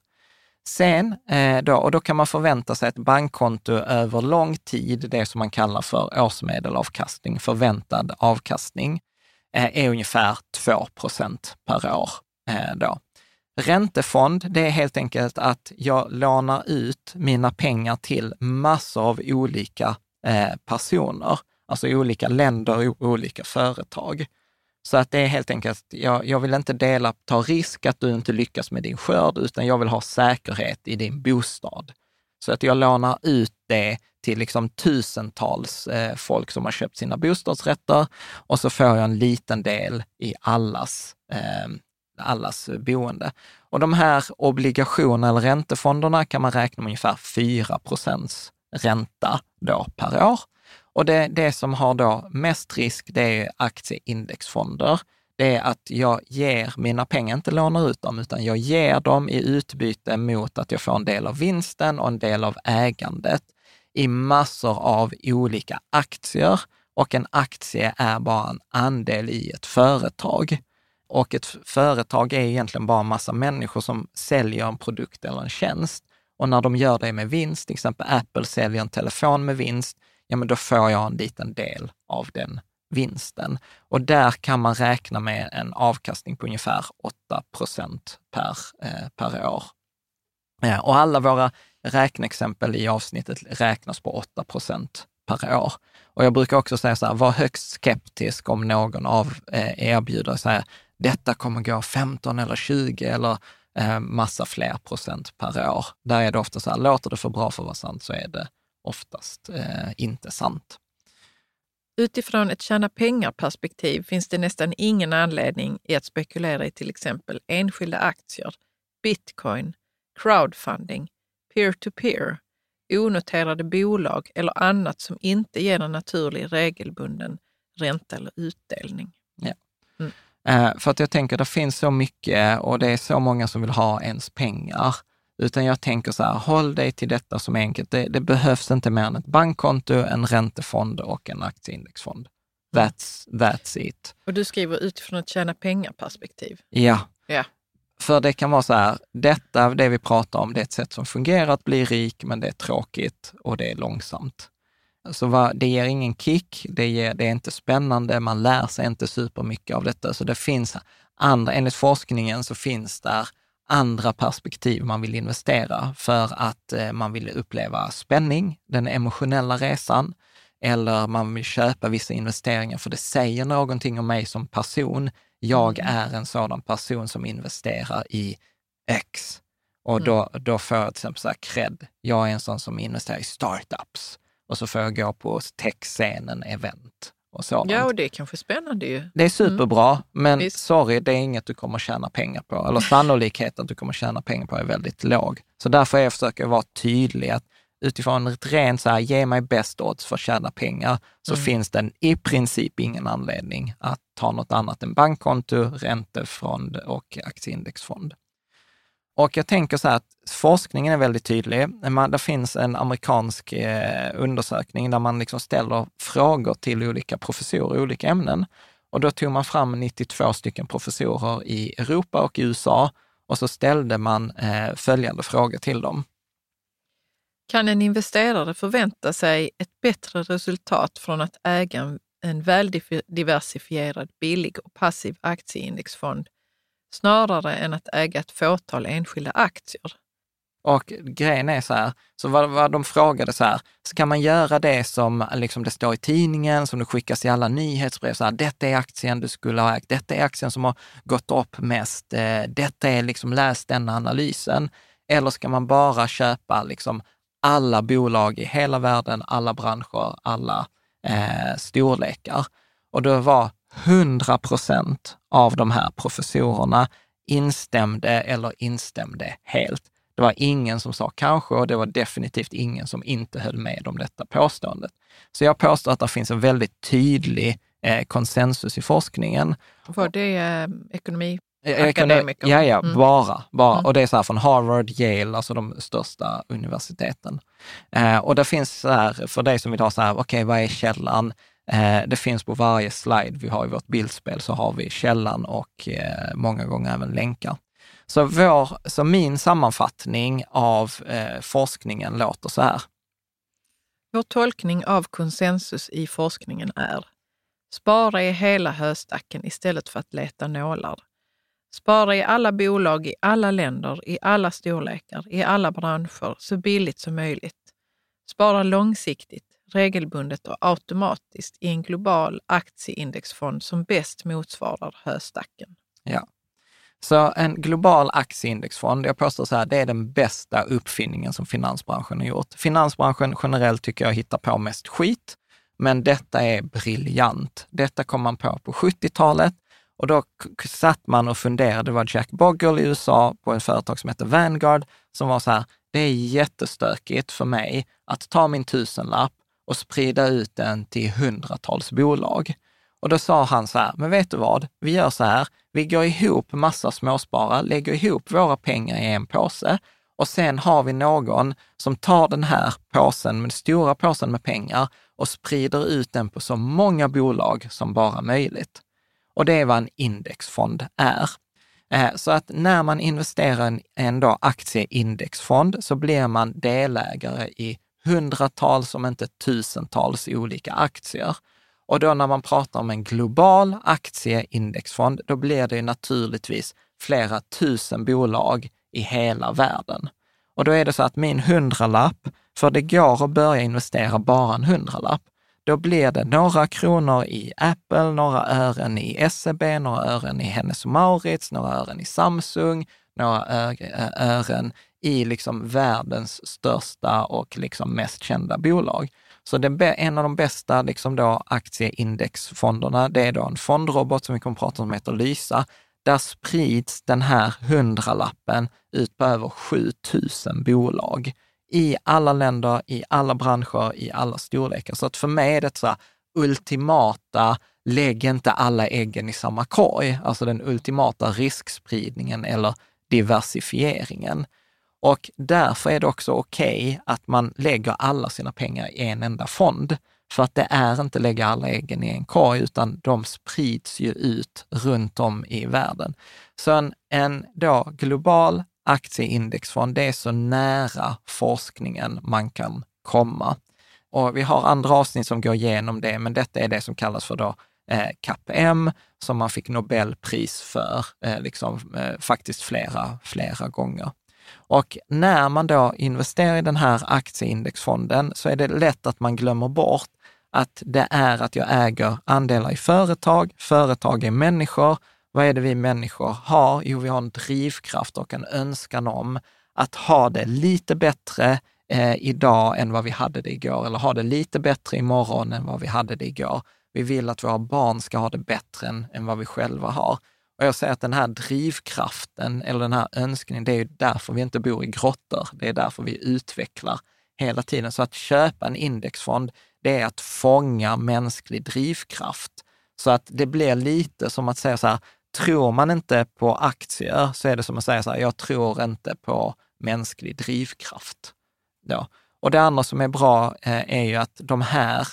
Sen, eh, då, och då kan man förvänta sig ett bankkonto över lång tid, det som man kallar för årsmedelavkastning, förväntad avkastning, Eh, är ungefär 2% per år. Eh, då. Räntefond, det är helt enkelt att jag lånar ut mina pengar till massor av olika eh, personer, alltså olika länder och olika företag. Så att det är helt enkelt, jag, jag vill inte dela, ta risk att du inte lyckas med din skörd, utan jag vill ha säkerhet i din bostad. Så att jag lånar ut det till liksom tusentals eh, folk som har köpt sina bostadsrätter och så får jag en liten del i allas, eh, allas boende. Och de här obligationerna eller räntefonderna kan man räkna med ungefär 4 procents ränta då per år. Och det, det som har då mest risk, det är aktieindexfonder. Det är att jag ger mina pengar, inte lånar ut dem, utan jag ger dem i utbyte mot att jag får en del av vinsten och en del av ägandet i massor av olika aktier. Och en aktie är bara en andel i ett företag. Och ett företag är egentligen bara en massa människor som säljer en produkt eller en tjänst. Och när de gör det med vinst, till exempel Apple säljer en telefon med vinst, ja men då får jag en liten del av den vinsten. Och där kan man räkna med en avkastning på ungefär 8 procent per, eh, per år. Eh, och alla våra räkneexempel i avsnittet räknas på 8 procent per år. Och jag brukar också säga så här, var högst skeptisk om någon av eh, erbjuder så här, detta kommer gå 15 eller 20 eller eh, massa fler procent per år. Där är det ofta så här, låter det för bra för att vara sant så är det oftast eh, inte sant. Utifrån ett tjäna pengar-perspektiv finns det nästan ingen anledning i att spekulera i till exempel enskilda aktier, bitcoin, crowdfunding, peer-to-peer, onoterade bolag eller annat som inte ger en naturlig regelbunden ränta eller utdelning. Ja. Mm. Eh, för att jag tänker, det finns så mycket och det är så många som vill ha ens pengar. Utan jag tänker så här, håll dig till detta som är enkelt. Det, det behövs inte mer än ett bankkonto, en räntefond och en aktieindexfond. That's, that's it. Och du skriver utifrån ett tjäna pengar-perspektiv. Ja. Ja. För det kan vara så här, detta, det vi pratar om, det är ett sätt som fungerar att bli rik, men det är tråkigt och det är långsamt. Så vad, det ger ingen kick, det, ger, det är inte spännande, man lär sig inte supermycket av detta. Så det finns andra, enligt forskningen så finns där andra perspektiv man vill investera för att eh, man vill uppleva spänning, den emotionella resan, eller man vill köpa vissa investeringar för det säger någonting om mig som person. Jag är en sådan person som investerar i X. Och då, då får jag till exempel så här cred. Jag är en sån som investerar i startups. Och så får jag gå på techscenen, event och sådant. Ja, och det är kanske spännande ju. Det är superbra, men Visst. sorry, det är inget du kommer tjäna pengar på. Eller sannolikheten att du kommer tjäna pengar på är väldigt låg. Så därför är jag försöker vara tydlig att utifrån ett rent så här, ge mig bäst odds för att tjäna pengar, så finns det i princip ingen anledning att ta något annat än bankkonto, räntefond och aktieindexfond. Och jag tänker så här att forskningen är väldigt tydlig. Man, det finns en amerikansk eh, undersökning där man liksom ställer frågor till olika professorer i olika ämnen. Och då tog man fram 92 stycken professorer i Europa och i USA och så ställde man eh, följande frågor till dem. Kan en investerare förvänta sig ett bättre resultat från att äga en- en väldiversifierad, billig och passiv aktieindexfond snarare än att äga ett fåtal enskilda aktier. Och grejen är så här, så vad, vad de frågade så här, så kan man göra det som liksom det står i tidningen, som det skickas i alla nyhetsbrev, så här, detta är aktien du skulle ha ägt, detta är aktien som har gått upp mest, eh, detta är liksom, läs den analysen. Eller ska man bara köpa liksom alla bolag i hela världen, alla branscher, alla eh, storlekar? Och det var 100 procent av de här professorerna instämde eller instämde helt. Det var ingen som sa kanske och det var definitivt ingen som inte höll med om detta påståendet. Så jag påstår att det finns en väldigt tydlig eh, konsensus i forskningen. Var det eh, ekonomi? Eh, Akademiker? Ja, ja, mm. bara. bara. Mm. Och det är så här från Harvard, Yale, alltså de största universiteten. Eh, och det finns så här, för dig som vill ha så här, okej, okay, vad är källan? Eh, det finns på varje slide vi har i vårt bildspel så har vi källan och eh, många gånger även länkar. Så, vår, så min sammanfattning av eh, forskningen låter så här. Vår tolkning av konsensus i forskningen är Spara i hela höstacken istället för att leta nålar. Spara i alla bolag, i alla länder, i alla storlekar, i alla branscher, så billigt som möjligt. Spara långsiktigt, regelbundet och automatiskt i en global aktieindexfond som bäst motsvarar höstacken. Ja. Så en global aktieindexfond, jag påstår så här, det är den bästa uppfinningen som finansbranschen har gjort. Finansbranschen generellt tycker jag hittar på mest skit, men detta är briljant. Detta kom man på på 70-talet och då satt man och funderade, det var Jack Bogle i USA på ett företag som heter Vanguard, som var så här, det är jättestökigt för mig att ta min tusenlapp och sprida ut den till hundratals bolag. Och då sa han så här, men vet du vad, vi gör så här, vi går ihop massa småsparare, lägger ihop våra pengar i en påse och sen har vi någon som tar den här påsen, den stora påsen med pengar och sprider ut den på så många bolag som bara möjligt. Och det är vad en indexfond är. Eh, så att när man investerar i en aktieindexfond så blir man delägare i hundratals, om inte tusentals olika aktier. Och då när man pratar om en global aktieindexfond, då blir det naturligtvis flera tusen bolag i hela världen. Och då är det så att min hundralapp, för det går att börja investera bara en hundralapp, då blir det några kronor i Apple, några ören i SEB, några ören i Hennes Mauritz, några ören i Samsung, några ören i liksom världens största och liksom mest kända bolag. Så det, en av de bästa liksom då aktieindexfonderna, det är då en fondrobot som vi kommer att prata om som heter Lysa. Där sprids den här hundralappen ut på över 7000 bolag i alla länder, i alla branscher, i alla storlekar. Så att för mig är det så här ultimata, lägg inte alla äggen i samma korg, alltså den ultimata riskspridningen eller diversifieringen. Och därför är det också okej okay att man lägger alla sina pengar i en enda fond. För att det är inte lägga alla äggen i en korg, utan de sprids ju ut runt om i världen. Så en, en då global aktieindexfond, det är så nära forskningen man kan komma. Och vi har andra avsnitt som går igenom det, men detta är det som kallas för då eh, CAPM, som man fick Nobelpris för, eh, liksom, eh, faktiskt flera, flera gånger. Och när man då investerar i den här aktieindexfonden så är det lätt att man glömmer bort att det är att jag äger andelar i företag, företag är människor. Vad är det vi människor har? Jo, vi har en drivkraft och en önskan om att ha det lite bättre eh, idag än vad vi hade det igår, eller ha det lite bättre imorgon än vad vi hade det igår. Vi vill att våra barn ska ha det bättre än, än vad vi själva har. Och jag säger att den här drivkraften eller den här önskningen, det är ju därför vi inte bor i grottor. Det är därför vi utvecklar hela tiden. Så att köpa en indexfond, det är att fånga mänsklig drivkraft. Så att det blir lite som att säga så här, tror man inte på aktier så är det som att säga så här, jag tror inte på mänsklig drivkraft. Ja. Och det andra som är bra eh, är ju att de här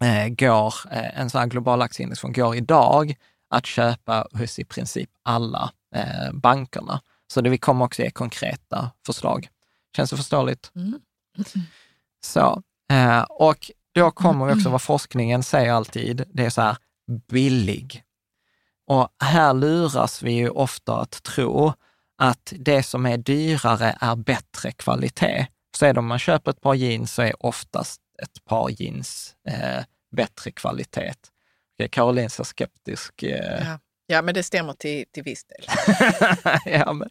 eh, går, eh, en sån här global aktieindexfond går idag att köpa hos i princip alla eh, bankerna. Så det vi kommer också ge konkreta förslag. Känns det förståeligt? Mm. Så, eh, och då kommer vi också vad forskningen säger alltid, det är så här billig. Och här luras vi ju ofta att tro att det som är dyrare är bättre kvalitet. Så är det om man köper ett par jeans så är oftast ett par jeans eh, bättre kvalitet. Okay, Caroline ser skeptisk. Eh. Ja. ja. men det stämmer till, till viss del. ja, men,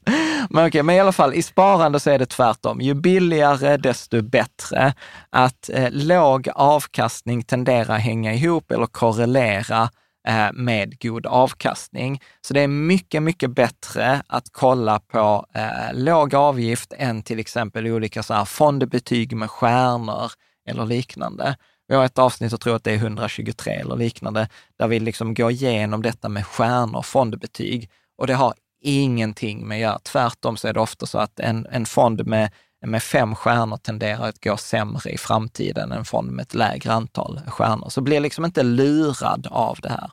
men, okay, men i alla fall, i sparande så är det tvärtom. Ju billigare, desto bättre. Att eh, låg avkastning tenderar att hänga ihop eller korrelera Eh, med god avkastning. Så det är mycket, mycket bättre att kolla på eh, låg avgift än till exempel olika så här fondbetyg med stjärnor eller liknande. Vi har ett avsnitt, jag tror att det är 123 eller liknande, där vi liksom går igenom detta med stjärnor, fondbetyg. Och det har ingenting med att göra. Tvärtom så är det ofta så att en, en fond med, med fem stjärnor tenderar att gå sämre i framtiden än en fond med ett lägre antal stjärnor. Så blir liksom inte lurad av det här.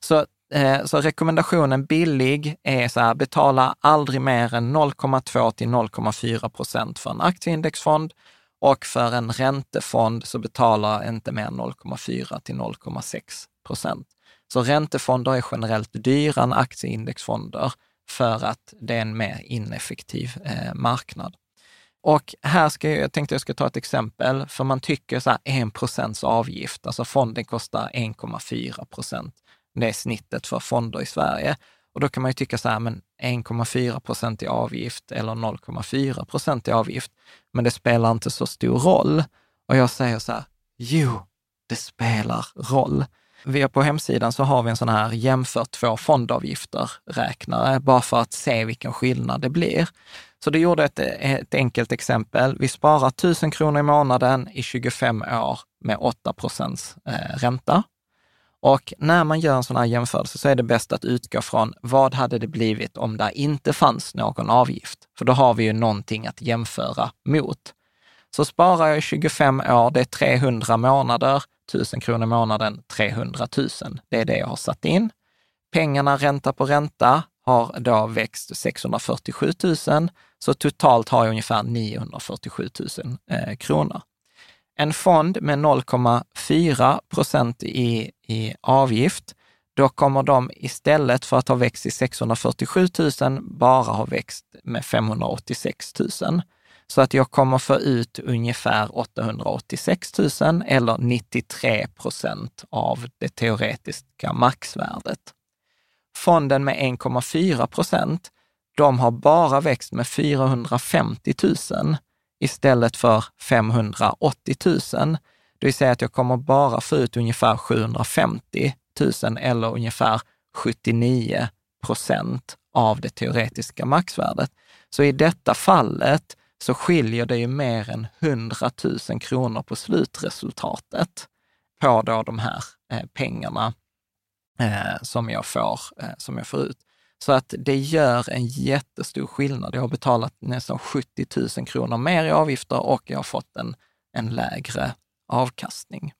Så, eh, så rekommendationen billig är så här, betala aldrig mer än 0,2 till 0,4 procent för en aktieindexfond och för en räntefond så betalar inte mer än 0,4 till 0,6 procent. Så räntefonder är generellt dyrare än aktieindexfonder för att det är en mer ineffektiv eh, marknad. Och här ska jag, jag tänkte jag ska ta ett exempel, för man tycker så här 1 procents avgift, alltså fonden kostar 1,4 procent. Det är snittet för fonder i Sverige. Och då kan man ju tycka så här, men 1,4 procent i avgift eller 0,4 procent i avgift, men det spelar inte så stor roll. Och jag säger så här, jo, det spelar roll. Vi på hemsidan så har vi en sån här jämför två fondavgifter-räknare, bara för att se vilken skillnad det blir. Så det gjorde ett, ett enkelt exempel. Vi sparar 1000 kronor i månaden i 25 år med 8 procents eh, ränta. Och när man gör en sån här jämförelse så är det bäst att utgå från vad hade det blivit om det inte fanns någon avgift? För då har vi ju någonting att jämföra mot. Så sparar jag i 25 år, det är 300 månader, 1000 kronor i månaden, 300 000. Det är det jag har satt in. Pengarna ränta på ränta har då växt 647 000, så totalt har jag ungefär 947 000 eh, kronor. En fond med 0,4 procent i, i avgift, då kommer de istället för att ha växt i 647 000 bara ha växt med 586 000. Så att jag kommer få ut ungefär 886 000 eller 93 procent av det teoretiska maxvärdet. Fonden med 1,4 procent, de har bara växt med 450 000 istället för 580 000. Det vill säga att jag kommer bara få ut ungefär 750 000 eller ungefär 79 procent av det teoretiska maxvärdet. Så i detta fallet så skiljer det ju mer än 100 000 kronor på slutresultatet på då de här eh, pengarna eh, som, jag får, eh, som jag får ut. Så att det gör en jättestor skillnad. Jag har betalat nästan 70 000 kronor mer i avgifter och jag har fått en, en lägre avkastning.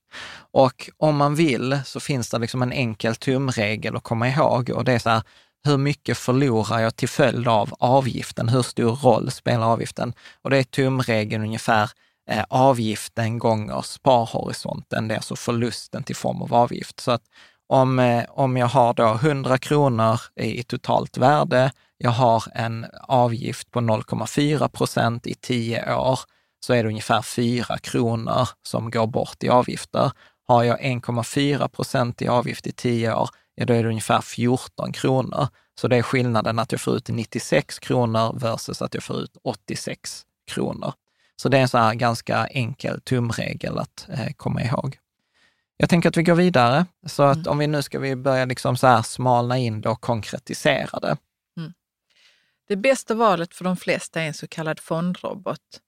Och om man vill så finns det liksom en enkel tumregel att komma ihåg och det är så här, hur mycket förlorar jag till följd av avgiften? Hur stor roll spelar avgiften? Och det är tumregeln ungefär eh, avgiften gånger sparhorisonten, det är alltså förlusten till form av avgift. Så att om, eh, om jag har då 100 kronor i totalt värde, jag har en avgift på 0,4 procent i 10 år, så är det ungefär 4 kronor som går bort i avgifter. Har jag 1,4 procent i avgift i 10 år, ja då är det ungefär 14 kronor. Så det är skillnaden att jag får ut 96 kronor versus att jag får ut 86 kronor. Så det är en så här ganska enkel tumregel att eh, komma ihåg. Jag tänker att vi går vidare. Så att mm. om vi nu ska vi börja liksom så här smalna in det och konkretisera det. Mm. Det bästa valet för de flesta är en så kallad fondrobot.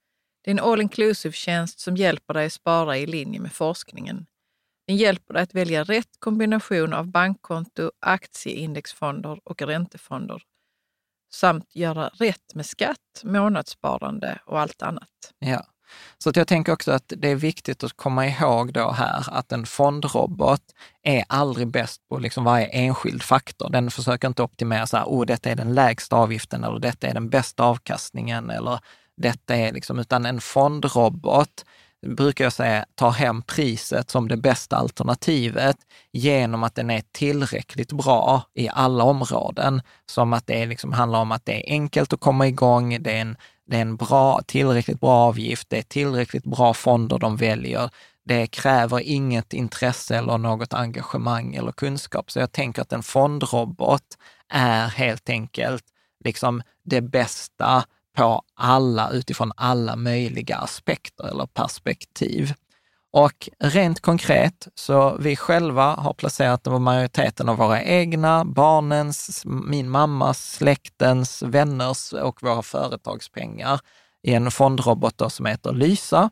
Det är en all inclusive tjänst som hjälper dig att spara i linje med forskningen. Den hjälper dig att välja rätt kombination av bankkonto, aktieindexfonder och räntefonder samt göra rätt med skatt, månadssparande och allt annat. Ja. Så att jag tänker också att det är viktigt att komma ihåg då här att en fondrobot är aldrig bäst på liksom varje enskild faktor. Den försöker inte optimera så här, oh, detta är den lägsta avgiften eller detta är den bästa avkastningen eller detta är liksom, utan en fondrobot brukar jag säga, tar hem priset som det bästa alternativet genom att den är tillräckligt bra i alla områden. Som att det liksom handlar om att det är enkelt att komma igång, det är en, det är en bra, tillräckligt bra avgift, det är tillräckligt bra fonder de väljer. Det kräver inget intresse eller något engagemang eller kunskap. Så jag tänker att en fondrobot är helt enkelt liksom det bästa på alla, utifrån alla möjliga aspekter eller perspektiv. Och rent konkret, så vi själva har placerat majoriteten av våra egna, barnens, min mammas, släktens, vänners och våra företagspengar i en fondrobot som heter Lysa.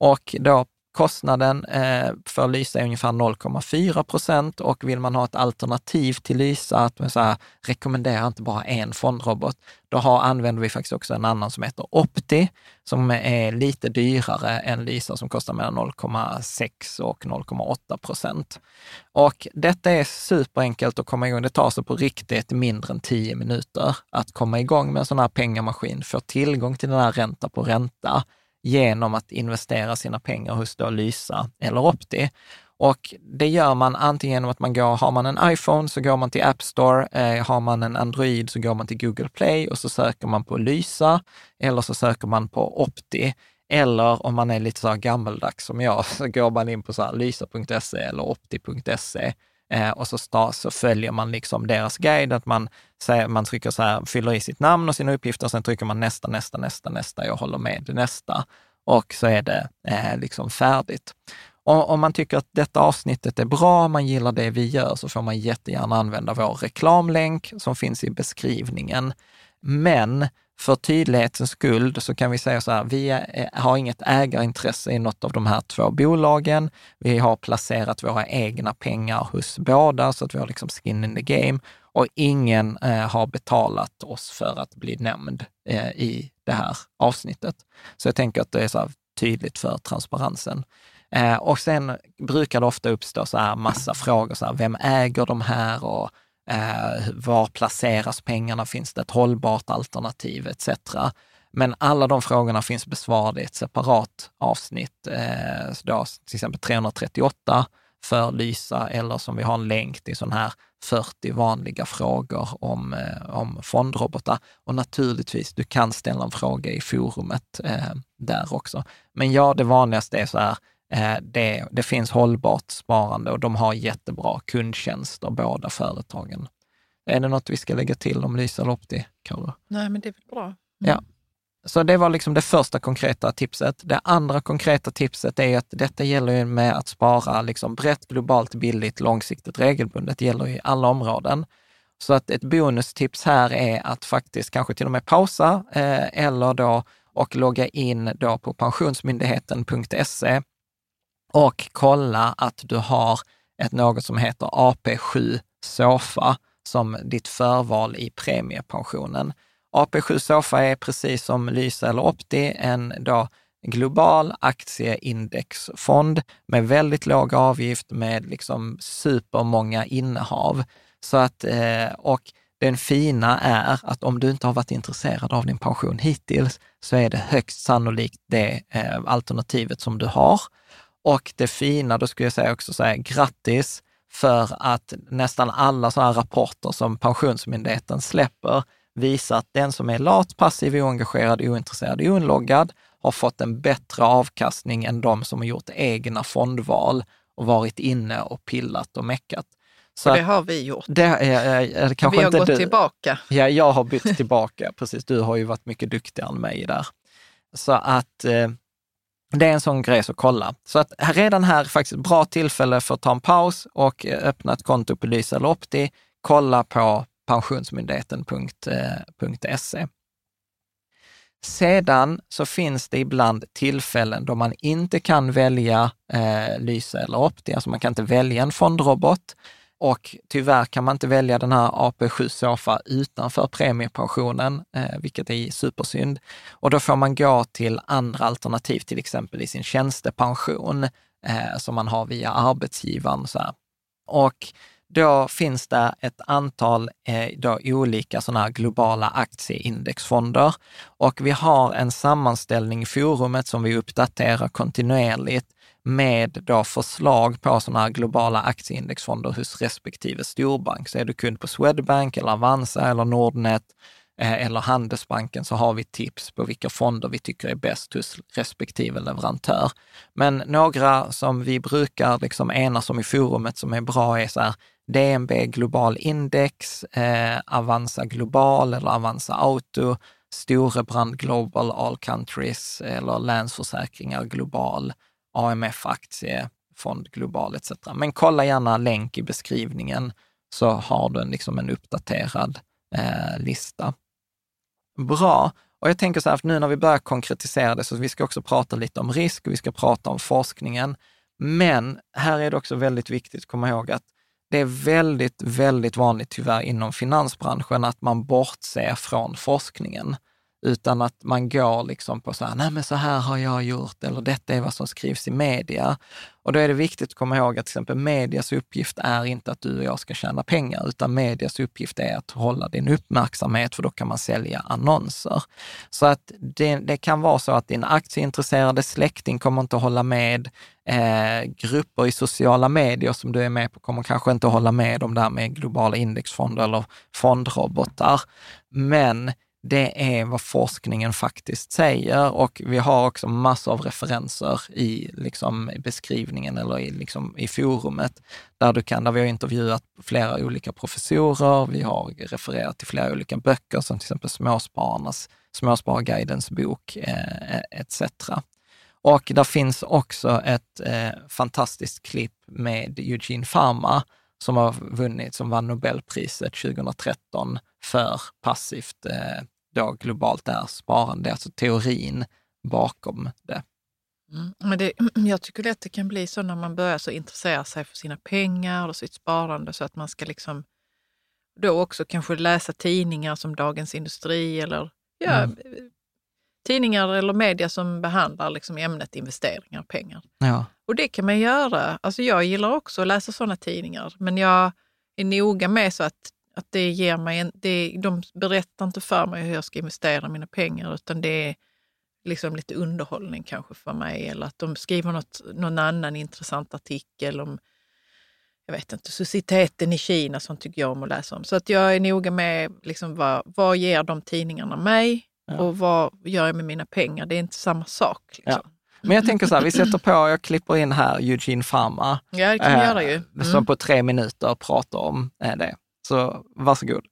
Och då Kostnaden eh, för Lysa är ungefär 0,4 procent och vill man ha ett alternativ till Lysa, att man så här, rekommenderar inte bara en fondrobot, då har, använder vi faktiskt också en annan som heter Opti, som är lite dyrare än Lysa som kostar mellan 0,6 och 0,8 procent. Och detta är superenkelt att komma igång. Det tar sig på riktigt mindre än 10 minuter att komma igång med en sån här pengamaskin, få tillgång till den här ränta på ränta genom att investera sina pengar hos då Lysa eller Opti. Och det gör man antingen genom att man går, har man en iPhone så går man till App Store, eh, har man en Android så går man till Google Play och så söker man på Lysa eller så söker man på Opti. Eller om man är lite så här gammeldags som jag, så går man in på så lysa.se eller opti.se Eh, och så, sta, så följer man liksom deras guide, att man, säger, man trycker så här, fyller i sitt namn och sina uppgifter, och sen trycker man nästa, nästa, nästa, nästa, jag håller med, nästa. Och så är det eh, liksom färdigt. Och om man tycker att detta avsnittet är bra, man gillar det vi gör, så får man jättegärna använda vår reklamlänk som finns i beskrivningen. Men för tydlighetens skull så kan vi säga så här, vi eh, har inget ägarintresse i något av de här två bolagen. Vi har placerat våra egna pengar hos båda, så att vi har liksom skin in the game. Och ingen eh, har betalat oss för att bli nämnd eh, i det här avsnittet. Så jag tänker att det är så tydligt för transparensen. Eh, och sen brukar det ofta uppstå så här massa frågor, så här, vem äger de här och Eh, var placeras pengarna? Finns det ett hållbart alternativ etc. Men alla de frågorna finns besvarade i ett separat avsnitt, eh, då, till exempel 338 för Lysa eller som vi har en länk till sån här 40 vanliga frågor om, eh, om fondrobotar. Och naturligtvis, du kan ställa en fråga i forumet eh, där också. Men ja, det vanligaste är så här, det, det finns hållbart sparande och de har jättebra kundtjänster, båda företagen. Är det något vi ska lägga till om Lysa eller Opti, Karo? Nej, men det är väl bra. Mm. Ja. Så det var liksom det första konkreta tipset. Det andra konkreta tipset är att detta gäller ju med att spara liksom brett, globalt, billigt, långsiktigt, regelbundet. Det gäller i alla områden. Så att ett bonustips här är att faktiskt kanske till och med pausa eh, eller då och logga in då på pensionsmyndigheten.se och kolla att du har ett något som heter AP7 Sofa som ditt förval i premiepensionen. AP7 Sofa är precis som Lysa eller Opti en då global aktieindexfond med väldigt låg avgift med liksom supermånga innehav. Så att, eh, och den fina är att om du inte har varit intresserad av din pension hittills, så är det högst sannolikt det eh, alternativet som du har. Och det fina, då skulle jag säga också säga grattis för att nästan alla sådana rapporter som Pensionsmyndigheten släpper visar att den som är lat, passiv, oengagerad, ointresserad, oinloggad har fått en bättre avkastning än de som har gjort egna fondval och varit inne och pillat och meckat. Så det har vi gjort. Det är, är, kanske vi har gått du. tillbaka. Ja, jag har bytt tillbaka. Precis, du har ju varit mycket duktigare än mig där. Så att eh, det är en sån grej att kolla. Så att redan här är faktiskt ett bra tillfälle för att ta en paus och eh, öppna ett konto på Lysa eller Opti. Kolla på pensionsmyndigheten.se. Eh, Sedan så finns det ibland tillfällen då man inte kan välja eh, Lysa eller Opti, alltså man kan inte välja en fondrobot. Och tyvärr kan man inte välja den här AP7 Sofa utanför premiepensionen, eh, vilket är supersynd. Och då får man gå till andra alternativ, till exempel i sin tjänstepension eh, som man har via arbetsgivaren. Så här. Och då finns det ett antal eh, då olika sådana här globala aktieindexfonder och vi har en sammanställning i forumet som vi uppdaterar kontinuerligt med då förslag på sådana här globala aktieindexfonder hos respektive storbank. Så är du kund på Swedbank eller Avanza eller Nordnet eh, eller Handelsbanken så har vi tips på vilka fonder vi tycker är bäst hos respektive leverantör. Men några som vi brukar liksom enas om i forumet som är bra är så här DNB Global Index, eh, Avanza Global eller Avanza Auto, Storebrand Global All Countries eller Länsförsäkringar Global, AMF Aktiefond Global etc. Men kolla gärna länk i beskrivningen så har du en, liksom en uppdaterad eh, lista. Bra. Och jag tänker så här, nu när vi börjar konkretisera det, så vi ska också prata lite om risk och vi ska prata om forskningen. Men här är det också väldigt viktigt att komma ihåg att det är väldigt, väldigt vanligt tyvärr inom finansbranschen att man bortser från forskningen utan att man går liksom på så här, nej men så här har jag gjort eller detta är vad som skrivs i media. Och då är det viktigt att komma ihåg att till exempel medias uppgift är inte att du och jag ska tjäna pengar, utan medias uppgift är att hålla din uppmärksamhet, för då kan man sälja annonser. Så att det, det kan vara så att din aktieintresserade släkting kommer inte att hålla med, eh, grupper i sociala medier som du är med på kommer kanske inte att hålla med om det här med globala indexfonder eller fondrobotar. Men det är vad forskningen faktiskt säger och vi har också massor av referenser i liksom, beskrivningen eller i, liksom, i forumet där, du kan, där vi har intervjuat flera olika professorer, vi har refererat till flera olika böcker som till exempel Småspararnas, Småspararguidens bok eh, etc. Och där finns också ett eh, fantastiskt klipp med Eugene Pharma som har vunnit, som vann Nobelpriset 2013 för passivt eh, då globalt där sparande, alltså teorin bakom det. Mm, men det, jag tycker lätt det kan bli så när man börjar så intressera sig för sina pengar och sitt sparande så att man ska liksom då också kanske läsa tidningar som Dagens Industri eller ja, mm. Tidningar eller media som behandlar liksom ämnet investeringar och pengar. Ja. Och det kan man göra. Alltså jag gillar också att läsa sådana tidningar, men jag är noga med så att att det ger mig en, det, de berättar inte för mig hur jag ska investera mina pengar, utan det är liksom lite underhållning kanske för mig. Eller att de skriver något, någon annan intressant artikel om jag vet inte, societeten i Kina, som tycker jag om att läsa om. Så att jag är noga med liksom vad, vad ger de tidningarna mig ja. och vad gör jag med mina pengar? Det är inte samma sak. Liksom. Ja. Men jag tänker så här, vi sätter på, jag klipper in här Eugene Pharma. Ja, det kan äh, göra ju. Mm. Som på tre minuter pratar om äh, det. Så varsågod.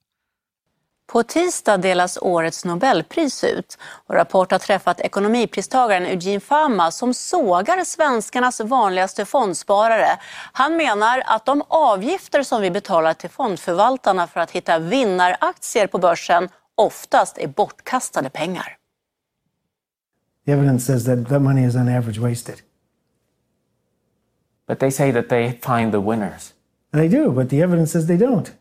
På tisdag delas årets Nobelpris ut och Rapport har träffat ekonomipristagaren Eugene Fama som sågar svenskarnas vanligaste fondsparare. Han menar att de avgifter som vi betalar till fondförvaltarna för att hitta vinnaraktier på börsen oftast är bortkastade pengar. The evidence says that that money is on average wasted. But they say that they find the winners. They do, but the evidence says they don't.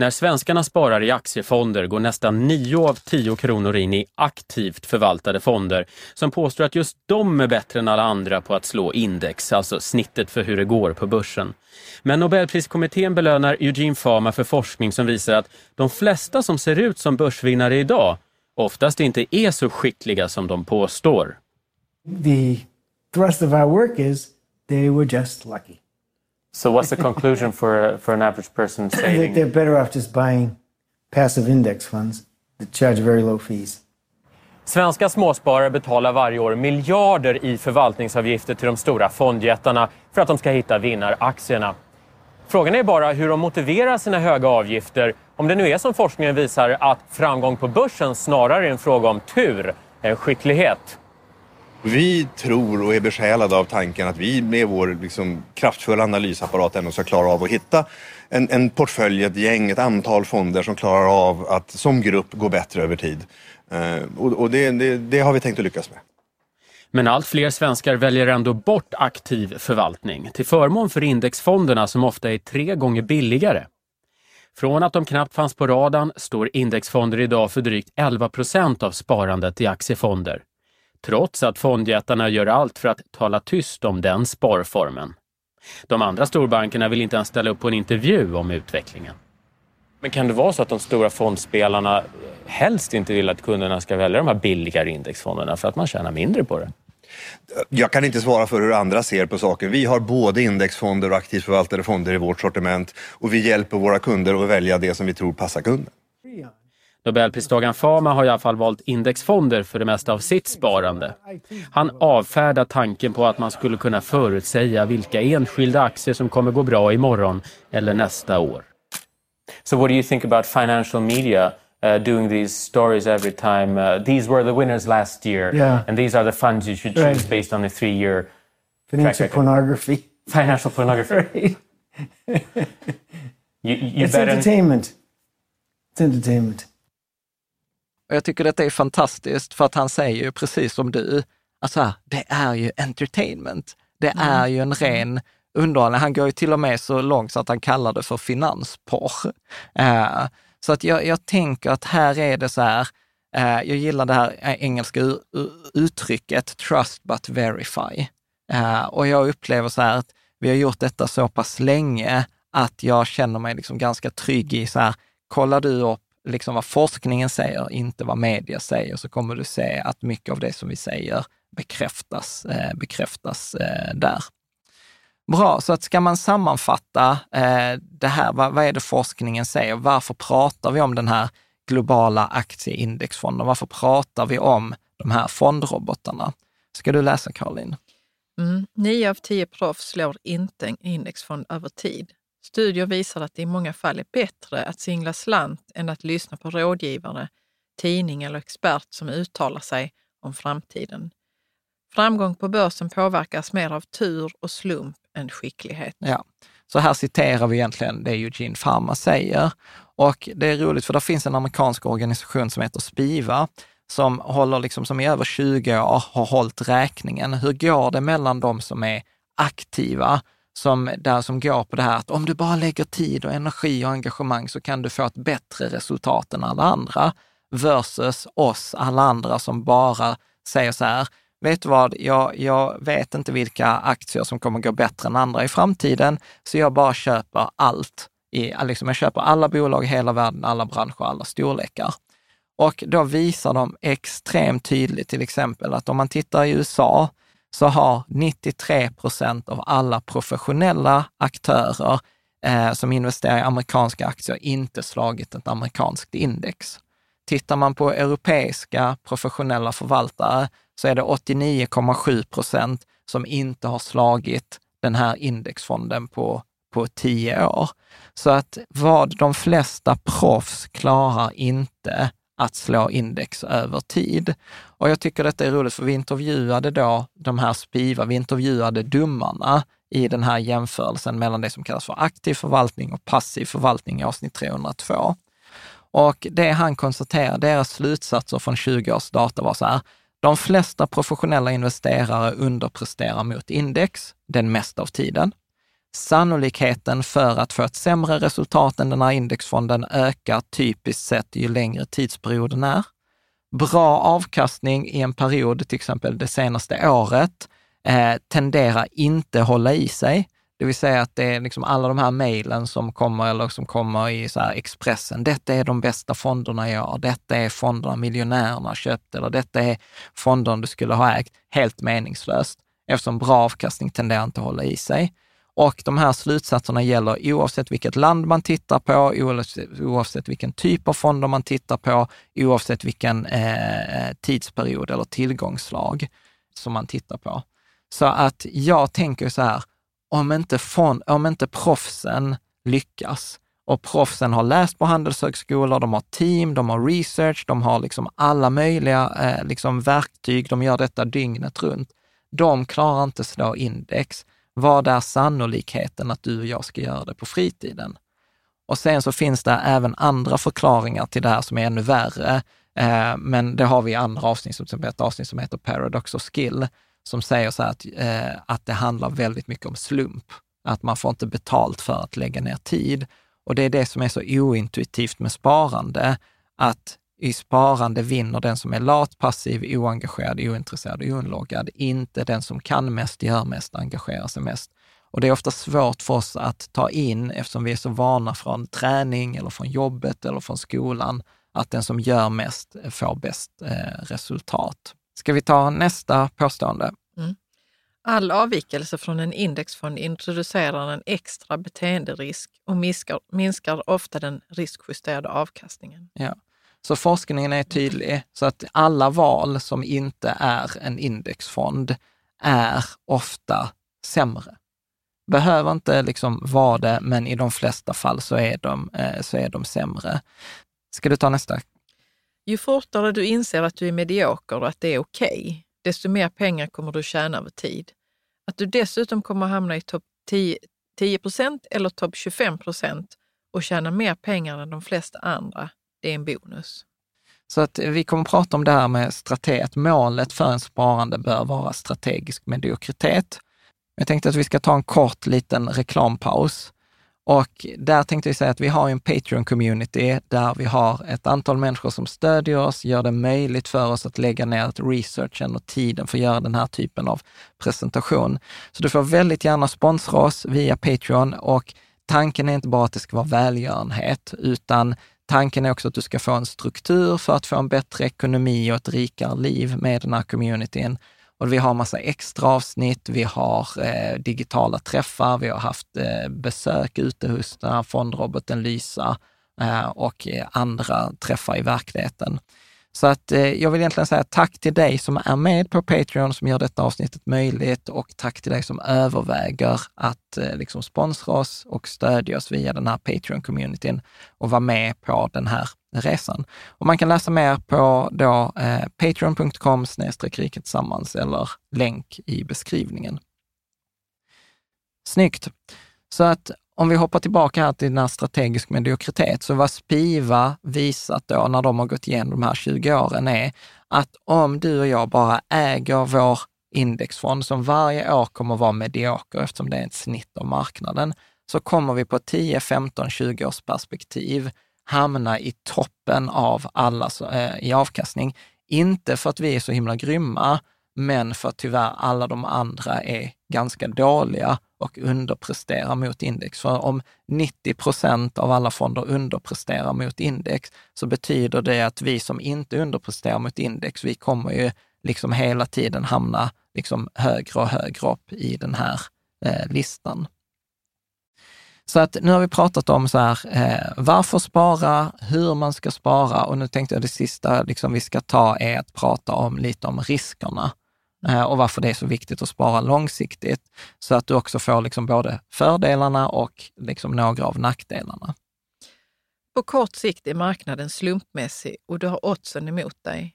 När svenskarna sparar i aktiefonder går nästan 9 av 10 kronor in i aktivt förvaltade fonder som påstår att just de är bättre än alla andra på att slå index, alltså snittet för hur det går på börsen. Men Nobelpriskommittén belönar Eugene Fama för forskning som visar att de flesta som ser ut som börsvinnare idag oftast inte är så skickliga som de påstår. The thrust of our work is they were just lucky. So what's the conclusion for, for an average person saving? They're better off just buying passive index funds that charge very low fees. Svenska småsparare betalar varje år miljarder i förvaltningsavgifter till de stora fondjättarna för att de ska hitta vinnaraktierna. Frågan är bara hur de motiverar sina höga avgifter om det nu är som forskningen visar att framgång på börsen snarare är en fråga om tur än skicklighet. Vi tror och är besjälade av tanken att vi med vår liksom, kraftfulla analysapparat ändå ska klara av att hitta en, en portfölj, ett gäng, ett antal fonder som klarar av att som grupp gå bättre över tid. Eh, och, och det, det, det har vi tänkt att lyckas med. Men allt fler svenskar väljer ändå bort aktiv förvaltning till förmån för indexfonderna som ofta är tre gånger billigare. Från att de knappt fanns på radarn står indexfonder idag för drygt 11 procent av sparandet i aktiefonder trots att fondjättarna gör allt för att tala tyst om den sparformen. De andra storbankerna vill inte ens ställa upp på en intervju om utvecklingen. Men kan det vara så att de stora fondspelarna helst inte vill att kunderna ska välja de här billigare indexfonderna för att man tjänar mindre på det? Jag kan inte svara för hur andra ser på saker. Vi har både indexfonder och aktivt förvaltade fonder i vårt sortiment och vi hjälper våra kunder att välja det som vi tror passar kunden. Nobelpristagaren Fama har i alla fall valt indexfonder för det mesta av sitt sparande. Han avfärdar tanken på att man skulle kunna förutsäga vilka enskilda aktier som kommer gå bra imorgon eller nästa år. So what do you think about financial media uh, doing these stories every time? Uh, these were the winners last year, Yeah. and these are the funds you should choose Right. based on a three-year Financial record. pornography. financial pornography. Right. You, you it's entertainment. It's entertainment. Och jag tycker detta är fantastiskt för att han säger ju precis som du, alltså här, det är ju entertainment. Det är ju en ren underhållning. Han går ju till och med så långt så att han kallar det för finansporr. Eh, så att jag, jag tänker att här är det så här, eh, jag gillar det här engelska uttrycket trust but verify. Eh, och jag upplever så här att vi har gjort detta så pass länge att jag känner mig liksom ganska trygg i så här, kollar du upp liksom vad forskningen säger, inte vad media säger, så kommer du se att mycket av det som vi säger bekräftas, eh, bekräftas eh, där. Bra, så att ska man sammanfatta eh, det här, vad, vad är det forskningen säger? Varför pratar vi om den här globala aktieindexfonden? Varför pratar vi om de här fondrobotarna? Ska du läsa Caroline? Mm. Nio av tio proffs slår inte en indexfond över tid. Studier visar att det i många fall är bättre att singla slant än att lyssna på rådgivare, tidning eller expert som uttalar sig om framtiden. Framgång på börsen påverkas mer av tur och slump än skicklighet. Ja, så här citerar vi egentligen det Eugene Pharma säger. Och det är roligt för det finns en amerikansk organisation som heter Spiva som håller liksom, som i över 20 år har hållit räkningen. Hur går det mellan de som är aktiva, som, där, som går på det här att om du bara lägger tid och energi och engagemang så kan du få ett bättre resultat än alla andra, versus oss alla andra som bara säger så här, vet du vad, jag, jag vet inte vilka aktier som kommer gå bättre än andra i framtiden, så jag bara köper allt. I, liksom jag köper alla bolag i hela världen, alla branscher, alla storlekar. Och då visar de extremt tydligt till exempel att om man tittar i USA så har 93 procent av alla professionella aktörer eh, som investerar i amerikanska aktier inte slagit ett amerikanskt index. Tittar man på europeiska professionella förvaltare så är det 89,7 procent som inte har slagit den här indexfonden på, på tio år. Så att vad de flesta proffs klarar inte att slå index över tid. Och jag tycker detta är roligt för vi intervjuade då de här Spiva, vi intervjuade domarna i den här jämförelsen mellan det som kallas för aktiv förvaltning och passiv förvaltning i avsnitt 302. Och det han konstaterar, deras slutsatser från 20 års data var så här, de flesta professionella investerare underpresterar mot index den mesta av tiden. Sannolikheten för att få ett sämre resultat än den här indexfonden ökar typiskt sett ju längre tidsperioden är. Bra avkastning i en period, till exempel det senaste året, eh, tenderar inte hålla i sig. Det vill säga att det är liksom alla de här mejlen som kommer eller som kommer i så här Expressen. Detta är de bästa fonderna jag har. Detta är fonderna miljonärerna har köpt eller detta är fonderna du skulle ha ägt. Helt meningslöst eftersom bra avkastning tenderar inte att hålla i sig. Och de här slutsatserna gäller oavsett vilket land man tittar på, oavsett, oavsett vilken typ av fonder man tittar på, oavsett vilken eh, tidsperiod eller tillgångslag som man tittar på. Så att jag tänker så här, om inte, fond, om inte proffsen lyckas och proffsen har läst på handelshögskolor, de har team, de har research, de har liksom alla möjliga eh, liksom verktyg, de gör detta dygnet runt. De klarar inte slå index. Vad är sannolikheten att du och jag ska göra det på fritiden? Och sen så finns det även andra förklaringar till det här som är ännu värre. Eh, men det har vi i andra avsnitt, som ett avsnitt som heter Paradox of Skill, som säger så här att, eh, att det handlar väldigt mycket om slump. Att man får inte betalt för att lägga ner tid. Och det är det som är så ointuitivt med sparande, att i sparande vinner den som är lat, passiv, oengagerad, ointresserad och oinloggad, inte den som kan mest, gör mest, engagerar sig mest. Och det är ofta svårt för oss att ta in eftersom vi är så vana från träning eller från jobbet eller från skolan, att den som gör mest får bäst eh, resultat. Ska vi ta nästa påstående? Mm. All avvikelse från en indexfond introducerar en extra beteenderisk och minskar, minskar ofta den riskjusterade avkastningen. Ja. Så forskningen är tydlig, så att alla val som inte är en indexfond är ofta sämre. Behöver inte liksom vara det, men i de flesta fall så är de, eh, så är de sämre. Ska du ta nästa? Ju fortare du inser att du är medioker och att det är okej, okay, desto mer pengar kommer du tjäna över tid. Att du dessutom kommer hamna i topp 10, 10 eller topp 25 procent och tjäna mer pengar än de flesta andra, det är en bonus. Så att vi kommer att prata om det här med strateg, att målet för en sparande bör vara strategisk mediokritet. Jag tänkte att vi ska ta en kort liten reklampaus. Och där tänkte vi säga att vi har en Patreon-community där vi har ett antal människor som stödjer oss, gör det möjligt för oss att lägga ner researchen och tiden för att göra den här typen av presentation. Så du får väldigt gärna sponsra oss via Patreon och tanken är inte bara att det ska vara välgörenhet, utan tanken är också att du ska få en struktur för att få en bättre ekonomi och ett rikare liv med den här communityn. Och vi har massa extra avsnitt, vi har eh, digitala träffar, vi har haft eh, besök ute hos den här fondroboten Lysa eh, och eh, andra träffar i verkligheten. Så att eh, jag vill egentligen säga tack till dig som är med på Patreon som gör detta avsnittet möjligt och tack till dig som överväger att eh, liksom sponsra oss och stödja oss via den här Patreon-communityn och vara med på den här resan. Och man kan läsa mer på då, eh, patreon.com riket tillsammans eller länk i beskrivningen. Snyggt! Så att om vi hoppar tillbaka här till den här strategisk mediokritet, så vad Spiva visat då när de har gått igenom de här 20 åren är att om du och jag bara äger vår indexfond som varje år kommer att vara medioker eftersom det är ett snitt av marknaden, så kommer vi på 10, 15, 20 års perspektiv hamna i toppen av alla eh, i avkastning. Inte för att vi är så himla grymma, men för att tyvärr alla de andra är ganska dåliga och underpresterar mot index. För om 90 procent av alla fonder underpresterar mot index, så betyder det att vi som inte underpresterar mot index, vi kommer ju liksom hela tiden hamna liksom högre och högre upp i den här eh, listan. Så att nu har vi pratat om så här, eh, varför spara, hur man ska spara och nu tänkte jag det sista liksom vi ska ta är att prata om lite om riskerna och varför det är så viktigt att spara långsiktigt så att du också får liksom både fördelarna och liksom några av nackdelarna. På kort sikt är marknaden slumpmässig och du har oddsen emot dig.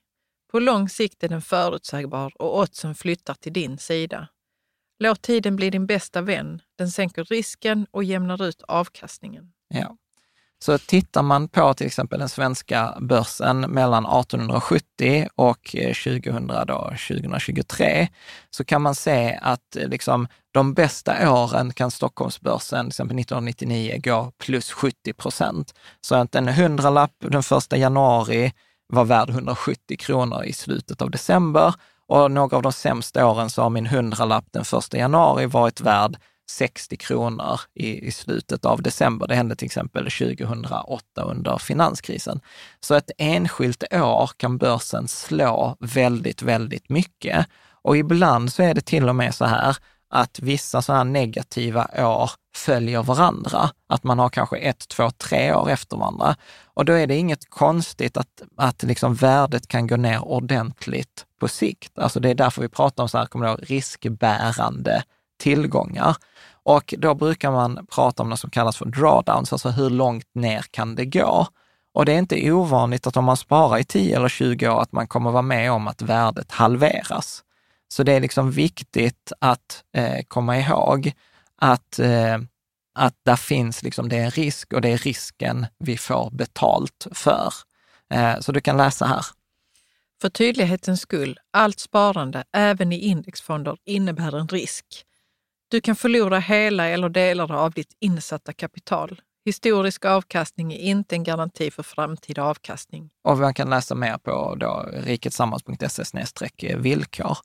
På lång sikt är den förutsägbar och oddsen flyttar till din sida. Låt tiden bli din bästa vän. Den sänker risken och jämnar ut avkastningen. Ja. Så tittar man på till exempel den svenska börsen mellan 1870 och eh, 2000 då, 2023, så kan man se att eh, liksom, de bästa åren kan Stockholmsbörsen, till exempel 1999, gå plus 70 procent. Så att en hundralapp den första januari var värd 170 kronor i slutet av december och några av de sämsta åren så har min hundralapp den första januari varit värd 60 kronor i, i slutet av december. Det hände till exempel 2008 under finanskrisen. Så ett enskilt år kan börsen slå väldigt, väldigt mycket. Och ibland så är det till och med så här att vissa så här negativa år följer varandra. Att man har kanske ett, två, tre år efter varandra. Och då är det inget konstigt att, att liksom värdet kan gå ner ordentligt på sikt. Alltså det är därför vi pratar om så här, kommer då, riskbärande tillgångar. Och då brukar man prata om något som kallas för drawdowns, alltså hur långt ner kan det gå? Och det är inte ovanligt att om man sparar i 10 eller 20 år, att man kommer vara med om att värdet halveras. Så det är liksom viktigt att eh, komma ihåg att, eh, att där finns liksom, det är en risk och det är risken vi får betalt för. Eh, så du kan läsa här. För tydlighetens skull, allt sparande, även i indexfonder, innebär en risk. Du kan förlora hela eller delar av ditt insatta kapital. Historisk avkastning är inte en garanti för framtida avkastning. Och man kan läsa mer på riketsammans.se villkor.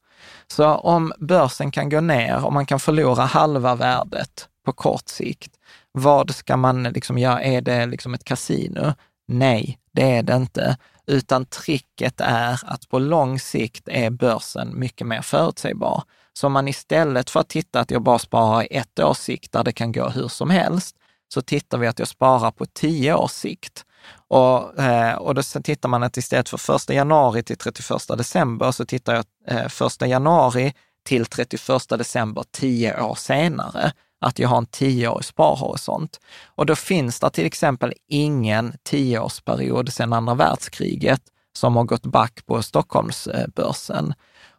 Så om börsen kan gå ner och man kan förlora halva värdet på kort sikt, vad ska man liksom göra? Är det liksom ett kasino? Nej, det är det inte, utan tricket är att på lång sikt är börsen mycket mer förutsägbar. Så om man istället för att titta att jag bara sparar i ett års sikt där det kan gå hur som helst, så tittar vi att jag sparar på tio års sikt. Och, eh, och då tittar man att istället för 1 januari till 31 december så tittar jag eh, 1 januari till 31 december tio år senare att jag har en tioårig sparhorisont. Och då finns det till exempel ingen tioårsperiod sedan andra världskriget som har gått back på Stockholmsbörsen.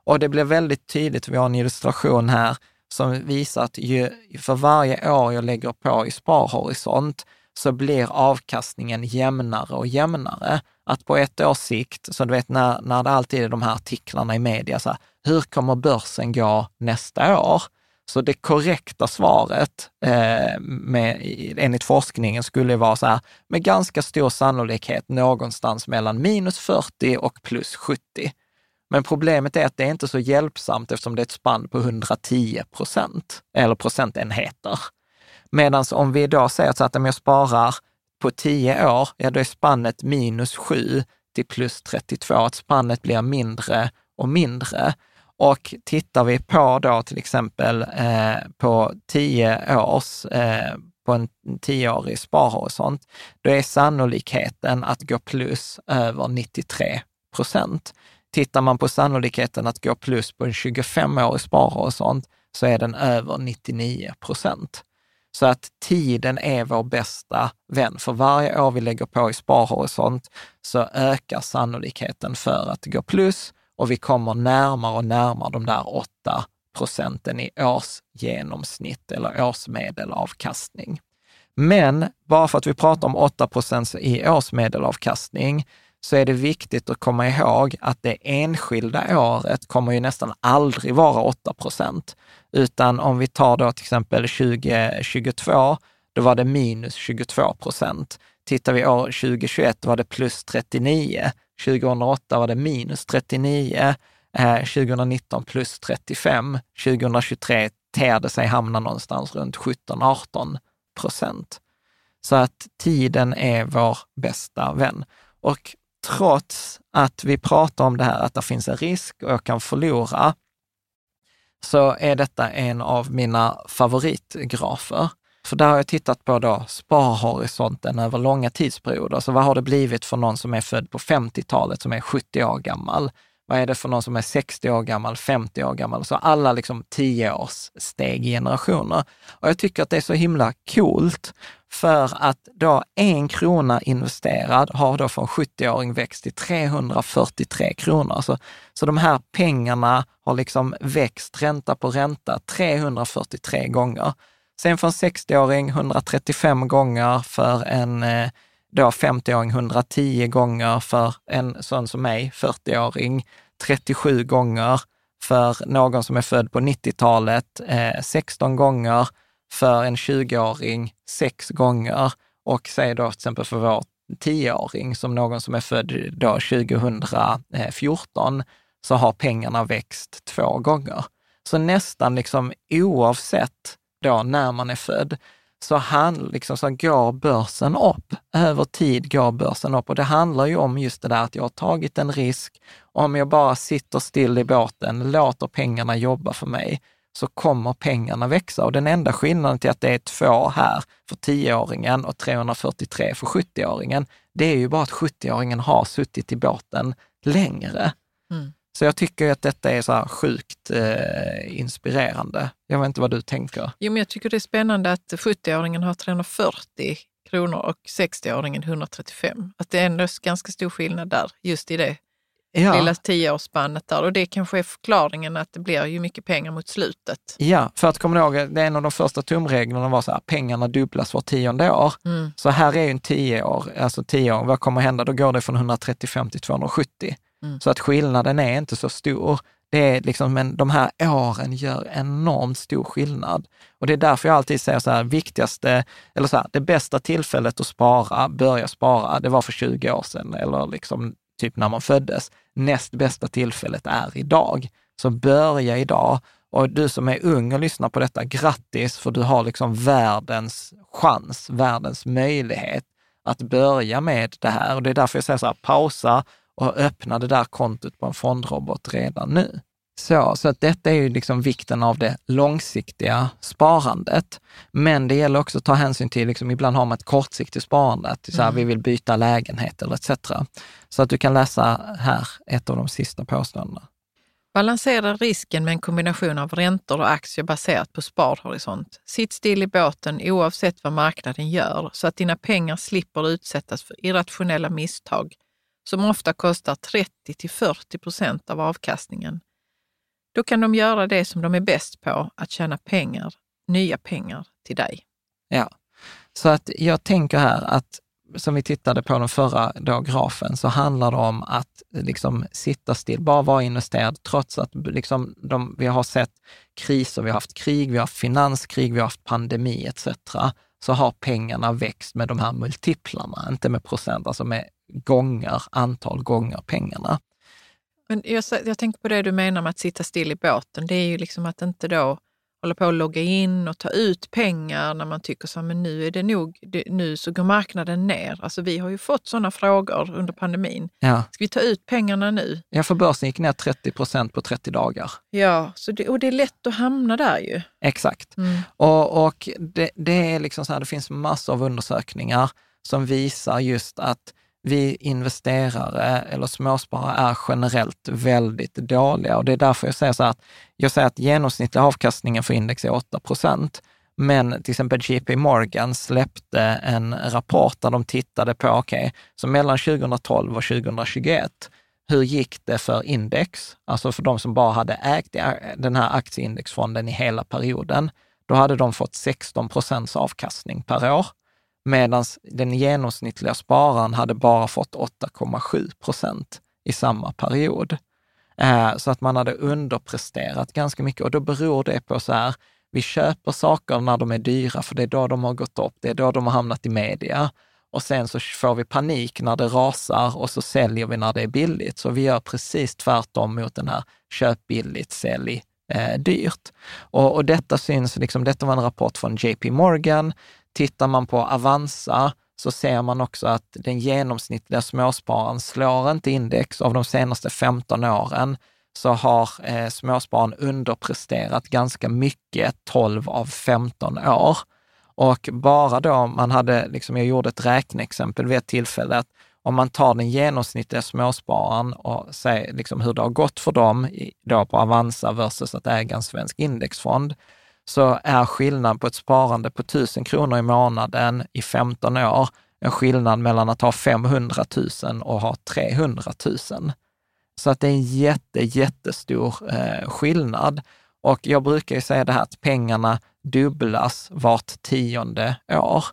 Och det blir väldigt tydligt, vi har en illustration här som visar att ju, för varje år jag lägger på i sparhorisont så blir avkastningen jämnare och jämnare. Att på ett års sikt, så du vet när, när det alltid är de här artiklarna i media, så här, hur kommer börsen gå nästa år? Så det korrekta svaret eh, med, enligt forskningen skulle vara så här, med ganska stor sannolikhet någonstans mellan minus 40 och plus 70. Men problemet är att det är inte så hjälpsamt eftersom det är ett spann på 110 procent, eller procentenheter. Medan om vi då säger så att om jag sparar på 10 år, ja då är spannet minus 7 till plus 32, att spannet blir mindre och mindre. Och tittar vi på då till exempel eh, på 10 års, eh, på en tioårig sparhorisont, då är sannolikheten att gå plus över 93 procent. Tittar man på sannolikheten att gå plus på en 25-årig sparhorisont så är den över 99 procent. Så att tiden är vår bästa vän. För varje år vi lägger på i sparhorisont så ökar sannolikheten för att det går plus och vi kommer närmare och närmare de där 8 procenten i årsgenomsnitt eller årsmedelavkastning. Men bara för att vi pratar om 8 procent i årsmedelavkastning så är det viktigt att komma ihåg att det enskilda året kommer ju nästan aldrig vara 8 procent. Utan om vi tar då till exempel 2022, då var det minus 22 procent. Tittar vi år 2021 var det plus 39. 2008 var det minus 39. 2019 eh, plus 35. 2023 ter det sig hamna någonstans runt 17-18 procent. Så att tiden är vår bästa vän. Och trots att vi pratar om det här, att det finns en risk och jag kan förlora, så är detta en av mina favoritgrafer. För där har jag tittat på då sparhorisonten över långa tidsperioder. Så vad har det blivit för någon som är född på 50-talet, som är 70 år gammal? Vad är det för någon som är 60 år gammal, 50 år gammal? Så alla liksom 10 års steg i generationer. Och jag tycker att det är så himla coolt för att då en krona investerad har då för en 70-åring växt till 343 kronor. Så, så de här pengarna har liksom växt ränta på ränta 343 gånger. Sen för en 60-åring 135 gånger, för en eh, då 50-åring 110 gånger, för en sån som mig, 40-åring, 37 gånger, för någon som är född på 90-talet, 16 eh, gånger, för en 20-åring, 6 gånger och säg då till exempel för vår 10-åring, som någon som är född då 2014, så har pengarna växt två gånger. Så nästan liksom oavsett då när man är född, så, han, liksom, så går börsen upp. Över tid går börsen upp och det handlar ju om just det där att jag har tagit en risk. Om jag bara sitter still i båten, låter pengarna jobba för mig, så kommer pengarna växa. Och den enda skillnaden till att det är två här för 10-åringen och 343 för 70-åringen, det är ju bara att 70-åringen har suttit i båten längre. Mm. Så jag tycker att detta är så här sjukt eh, inspirerande. Jag vet inte vad du tänker? Jo, men jag tycker det är spännande att 70-åringen har 340 kronor och 60-åringen 135. Att det är ändå ganska stor skillnad där, just i det ja. lilla tioårsspannet där. Och det kanske är förklaringen att det blir ju mycket pengar mot slutet. Ja, för att komma ihåg, det är en av de första tumreglerna var så här, pengarna dubblas var tionde år. Mm. Så här är ju en tio år, alltså tio år, vad kommer hända? Då går det från 135 till 270. Mm. Så att skillnaden är inte så stor. Det är liksom, men de här åren gör enormt stor skillnad. Och det är därför jag alltid säger så här, viktigaste, eller så här, det bästa tillfället att spara, börja spara, det var för 20 år sedan eller liksom typ när man föddes. Näst bästa tillfället är idag. Så börja idag. Och du som är ung och lyssnar på detta, grattis för du har liksom världens chans, världens möjlighet att börja med det här. Och det är därför jag säger så här, pausa och öppna det där kontot på en fondrobot redan nu. Så, så att detta är ju liksom vikten av det långsiktiga sparandet. Men det gäller också att ta hänsyn till, liksom, ibland har man ett kortsiktigt sparande, att så här, mm. vi vill byta lägenhet eller etc. Så att du kan läsa här ett av de sista påståendena. Balansera risken med en kombination av räntor och aktier baserat på sparhorisont. Sitt still i båten oavsett vad marknaden gör så att dina pengar slipper utsättas för irrationella misstag som ofta kostar 30 till 40 procent av avkastningen. Då kan de göra det som de är bäst på, att tjäna pengar, nya pengar till dig. Ja, så att jag tänker här att som vi tittade på den förra då, grafen, så handlar det om att liksom sitta still, bara vara investerad, trots att liksom de, vi har sett kriser, vi har haft krig, vi har haft finanskrig, vi har haft pandemi etc. Så har pengarna växt med de här multiplarna, inte med procent, alltså med gånger, antal gånger pengarna. Men jag, jag tänker på det du menar med att sitta still i båten. Det är ju liksom att inte då hålla på att logga in och ta ut pengar när man tycker så men nu är det nog, nu så går marknaden ner. Alltså vi har ju fått sådana frågor under pandemin. Ja. Ska vi ta ut pengarna nu? Ja, för börsen gick ner 30 procent på 30 dagar. Ja, så det, och det är lätt att hamna där ju. Exakt. Mm. Och, och det, det, är liksom så här, det finns massor av undersökningar som visar just att vi investerare eller småsparare är generellt väldigt dåliga och det är därför jag säger så här att jag säger att genomsnittliga avkastningen för index är 8 procent. Men till exempel JP Morgan släppte en rapport där de tittade på, okej, okay, så mellan 2012 och 2021, hur gick det för index? Alltså för de som bara hade ägt den här aktieindexfonden i hela perioden. Då hade de fått 16 procents avkastning per år medan den genomsnittliga spararen hade bara fått 8,7 procent i samma period. Eh, så att man hade underpresterat ganska mycket och då beror det på så här, vi köper saker när de är dyra, för det är då de har gått upp, det är då de har hamnat i media. Och sen så får vi panik när det rasar och så säljer vi när det är billigt. Så vi gör precis tvärtom mot den här köp billigt, sälj eh, dyrt. Och, och, detta syns, liksom, detta var en rapport från JP Morgan. Tittar man på Avanza så ser man också att den genomsnittliga småspararen slår inte index. Av de senaste 15 åren så har eh, småspararen underpresterat ganska mycket 12 av 15 år. Och bara då man hade, liksom jag gjorde ett räkneexempel vid ett tillfälle, att om man tar den genomsnittliga småspararen och ser liksom hur det har gått för dem då på Avanza versus att äga en svensk indexfond, så är skillnaden på ett sparande på 1000 kronor i månaden i 15 år en skillnad mellan att ha 500 000 och ha 300 000. Så att det är en jätte, jättestor eh, skillnad. Och jag brukar ju säga det här att pengarna dubblas vart tionde år.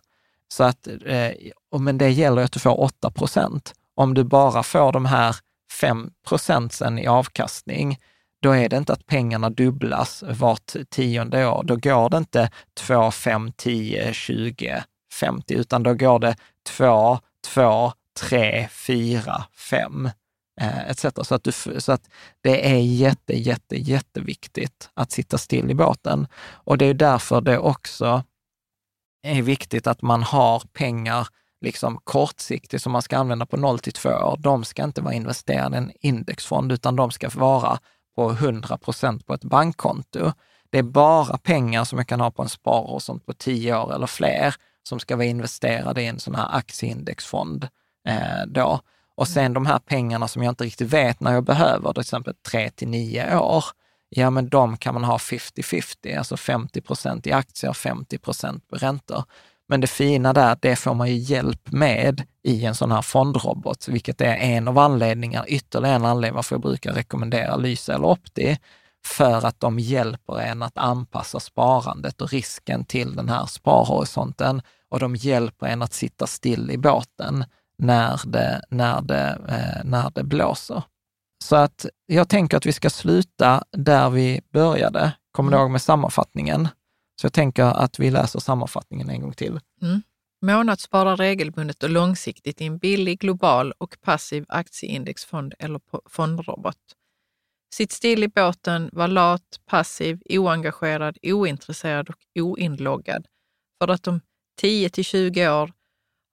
Så att, eh, men det gäller att du får 8 procent. Om du bara får de här 5 procenten i avkastning, då är det inte att pengarna dubblas vart tionde år. Då går det inte 2, 5, 10, 20, 50, utan då går det 2, 2, 3, 4, 5 etc. Så att, du, så att det är jätte, jätte, jätteviktigt att sitta still i båten. Och det är därför det också är viktigt att man har pengar liksom kortsiktigt som man ska använda på 0 till 2 år. De ska inte vara investerade i en indexfond, utan de ska vara på 100 procent på ett bankkonto. Det är bara pengar som jag kan ha på en sparhorisont på 10 år eller fler som ska vara investerade i en sån här aktieindexfond eh, då. Och sen de här pengarna som jag inte riktigt vet när jag behöver, till exempel 3 till 9 år, ja men de kan man ha 50-50, alltså 50 procent i aktier, 50 procent på räntor. Men det fina där, det får man ju hjälp med i en sån här fondrobot, vilket är en av anledningarna, ytterligare en anledning varför jag brukar rekommendera Lyse eller Opti, för att de hjälper en att anpassa sparandet och risken till den här sparhorisonten och de hjälper en att sitta still i båten när det, när det, eh, när det blåser. Så att jag tänker att vi ska sluta där vi började. Kommer du mm. ihåg med sammanfattningen? Så jag tänker att vi läser sammanfattningen en gång till. Mm. Månadsspara regelbundet och långsiktigt i en billig, global och passiv aktieindexfond eller fondrobot. Sitt still i båten, var lat, passiv, oengagerad, ointresserad och oinloggad för att de 10 till 20 år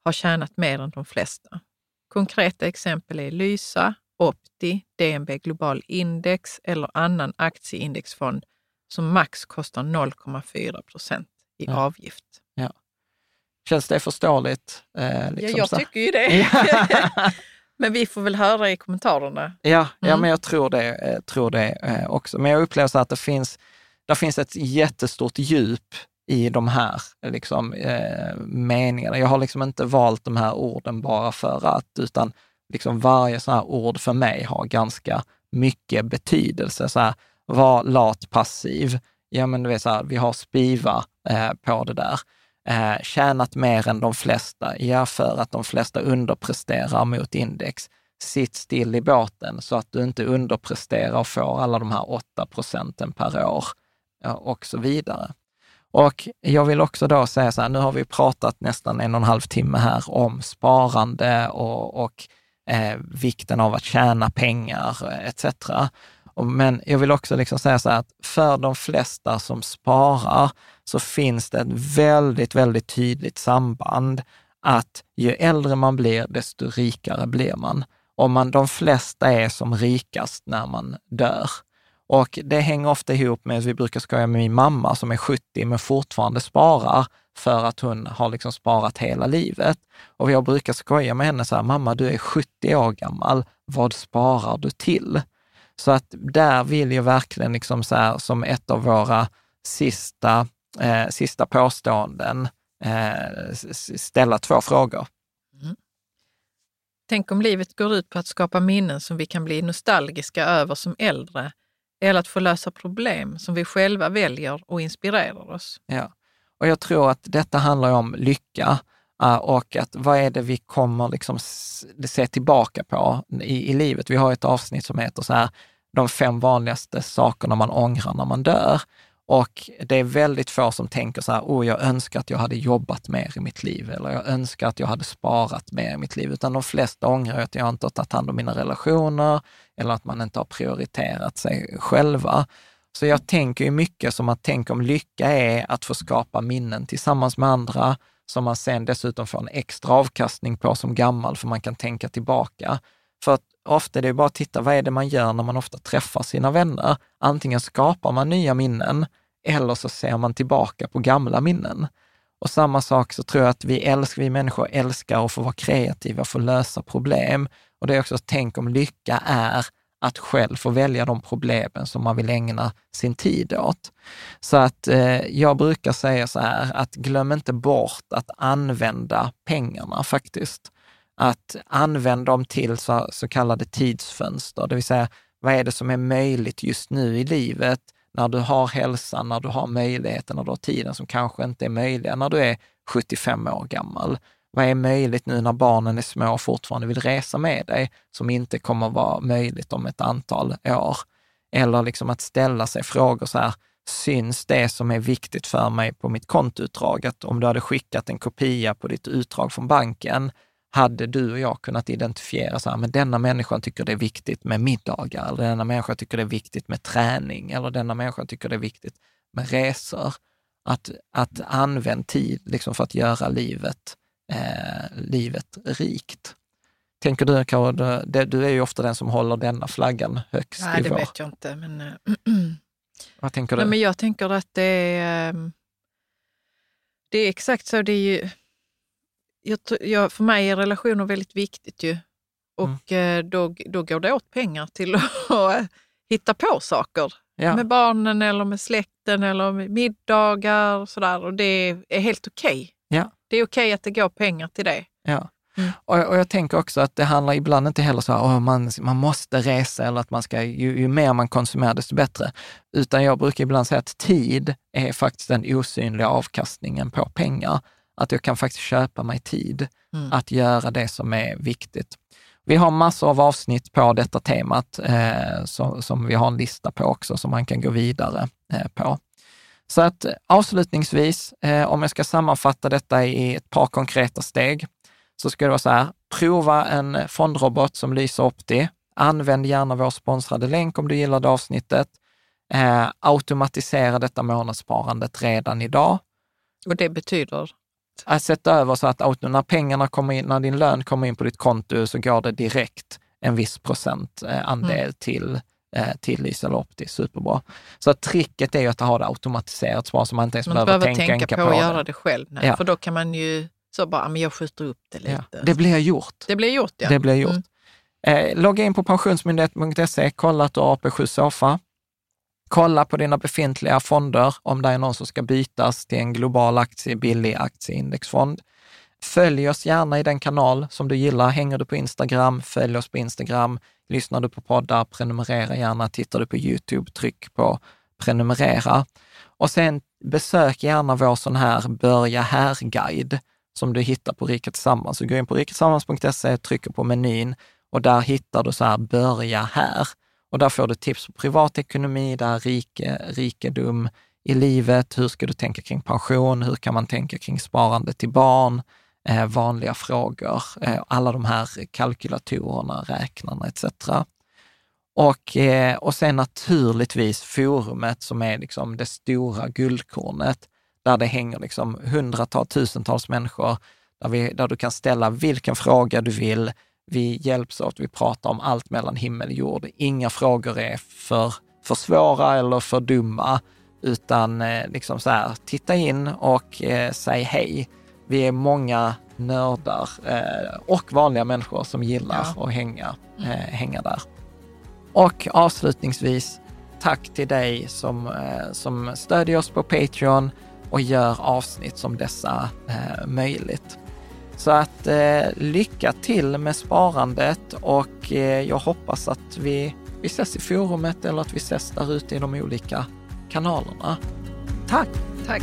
har tjänat mer än de flesta. Konkreta exempel är Lysa, Opti, DNB Global Index eller annan aktieindexfond som max kostar 0,4 procent i ja. avgift. Ja. Känns det förståeligt? Eh, liksom ja, jag så. tycker ju det. men vi får väl höra i kommentarerna. Ja, mm. ja men jag tror det, eh, tror det eh, också. Men jag upplever så att det finns, där finns ett jättestort djup i de här liksom, eh, meningarna. Jag har liksom inte valt de här orden bara för att, utan liksom varje sån här ord för mig har ganska mycket betydelse. Så här, var lat passiv. Ja, men du vet så här, vi har Spiva eh, på det där. Eh, tjänat mer än de flesta. Ja, för att de flesta underpresterar mot index. Sitt still i båten så att du inte underpresterar och får alla de här 8 procenten per år eh, och så vidare. Och jag vill också då säga så här, nu har vi pratat nästan en och en halv timme här om sparande och, och eh, vikten av att tjäna pengar eh, etc. Men jag vill också liksom säga så här att för de flesta som sparar så finns det ett väldigt, väldigt tydligt samband att ju äldre man blir, desto rikare blir man. Och man, de flesta är som rikast när man dör. Och det hänger ofta ihop med, vi brukar skoja med min mamma som är 70 men fortfarande sparar för att hon har liksom sparat hela livet. Och jag brukar skoja med henne så här, mamma du är 70 år gammal, vad sparar du till? Så att där vill jag verkligen liksom så här, som ett av våra sista, eh, sista påståenden eh, ställa två frågor. Mm. Tänk om livet går ut på att skapa minnen som vi kan bli nostalgiska över som äldre eller att få lösa problem som vi själva väljer och inspirerar oss. Ja, och jag tror att detta handlar om lycka Eh, och att vad är det vi kommer liksom se tillbaka på i, i livet. Vi har ett avsnitt som heter så här, de fem vanligaste sakerna man ångrar när man dör. Och det är väldigt få som tänker så här, oh, jag önskar att jag hade jobbat mer i mitt liv eller jag önskar att jag hade sparat mer i mitt liv. Utan de flesta ångrar att jag inte har tagit hand om mina relationer eller att man inte har prioriterat sig själva. Så jag tänker ju mycket som att tänk om lycka är att få skapa minnen tillsammans med andra, som man sen dessutom får en extra avkastning på som gammal, för man kan tänka tillbaka. För att ofta är det bara att titta, vad är det man gör när man ofta träffar sina vänner? Antingen skapar man nya minnen eller så ser man tillbaka på gamla minnen. Och samma sak så tror jag att vi, älskar, vi människor älskar att få vara kreativa, få lösa problem. Och det är också, tänk om lycka är att själv få välja de problemen som man vill ägna sin tid åt. Så att eh, jag brukar säga så här, att glöm inte bort att använda pengarna faktiskt att använda dem till så, så kallade tidsfönster, det vill säga vad är det som är möjligt just nu i livet när du har hälsan, när du har möjligheten, när du har tiden som kanske inte är möjliga när du är 75 år gammal. Vad är möjligt nu när barnen är små och fortfarande vill resa med dig, som inte kommer vara möjligt om ett antal år? Eller liksom att ställa sig frågor så här, syns det som är viktigt för mig på mitt kontoutdrag? Att om du hade skickat en kopia på ditt utdrag från banken, hade du och jag kunnat identifiera så här, men denna människan tycker det är viktigt med middagar, eller denna människa tycker det är viktigt med träning, eller denna människa tycker det är viktigt med resor. Att, att använda tid liksom för att göra livet, eh, livet rikt. Tänker du, Karo, du, du är ju ofta den som håller denna flaggan högst Nej, i vår. det vet jag inte. Men, äh, Vad tänker du? Nej, men jag tänker att det är, ehm, det är exakt så. Det är ju, jag, jag, för mig är relationer väldigt viktigt ju. Och mm. Eh, då, då går det åt pengar till att hitta på saker. Ja. Med barnen eller med släkten eller med middagar och sådär. Och det är helt okej. Okay. Ja. Det är okej att det går pengar till det. Ja. Mm. Och, och, jag tänker också att det handlar ibland inte heller så att man, man måste resa eller att man ska, ju, ju, mer man konsumerar desto bättre. Utan jag brukar ibland säga att tid är faktiskt den osynliga avkastningen på pengar att jag kan faktiskt köpa mig tid mm. att göra det som är viktigt. Vi har massor av avsnitt på detta temat eh, så, som vi har en lista på också, som man kan gå vidare eh, på. Så att avslutningsvis, eh, om jag ska sammanfatta detta i ett par konkreta steg, så ska det vara så här, prova en fondrobot som Lysa Opti, Använd gärna vår sponsrade länk om du gillade avsnittet. Eh, automatisera detta månadssparandet redan idag. Och det betyder? Att sätta över så att när pengarna kommer in, när din lön kommer in på ditt konto så går det direkt en viss procent eh, mm. till eh, till Liselop. Det är superbra. Så tricket är ju att ha det automatiserat så man inte ens man behöver tänka, tänka på, på att göra det själv. Nej, ja. För då kan man ju så bara, men jag skjuter upp det lite. Ja. Det blir gjort. Det blir gjort, ja. Det blir gjort. Mm. Eh, logga in på pensionsmyndigheten.se, kolla att du har AP7 Sofa. Kolla på dina befintliga fonder om det är någon som ska bytas till en global aktie, billig aktieindexfond. Följ oss gärna i den kanal som du gillar. Hänger du på Instagram, följ oss på Instagram. Lyssnar du på poddar, prenumerera gärna. Tittar du på YouTube, tryck på prenumerera. Och sen besök gärna vår sån här börja här-guide som du hittar på Rika Tillsammans. Så gå in på riketillsammans.se, trycker på menyn och där hittar du så här börja här. Och där får du tips på privatekonomi, där rike, rikedom i livet, hur ska du tänka kring pension, hur kan man tänka kring sparande till barn, eh, vanliga frågor, eh, alla de här kalkylatorerna, räknarna etc. Och, eh, och sen naturligtvis forumet som är liksom det stora guldkornet, där det hänger liksom hundratals, tusentals människor, där, vi, där du kan ställa vilken fråga du vill. Vi hjälps åt, vi pratar om allt mellan himmel och jord. Inga frågor är för, för svåra eller för dumma, utan eh, liksom så här, titta in och eh, säg hej. Vi är många nördar eh, och vanliga människor som gillar ja. att hänga, eh, hänga där. Och avslutningsvis, tack till dig som, eh, som stödjer oss på Patreon och gör avsnitt som dessa eh, möjligt. Så att eh, lycka till med sparandet och eh, jag hoppas att vi, vi ses i forumet eller att vi ses där ute i de olika kanalerna. Tack! Tack!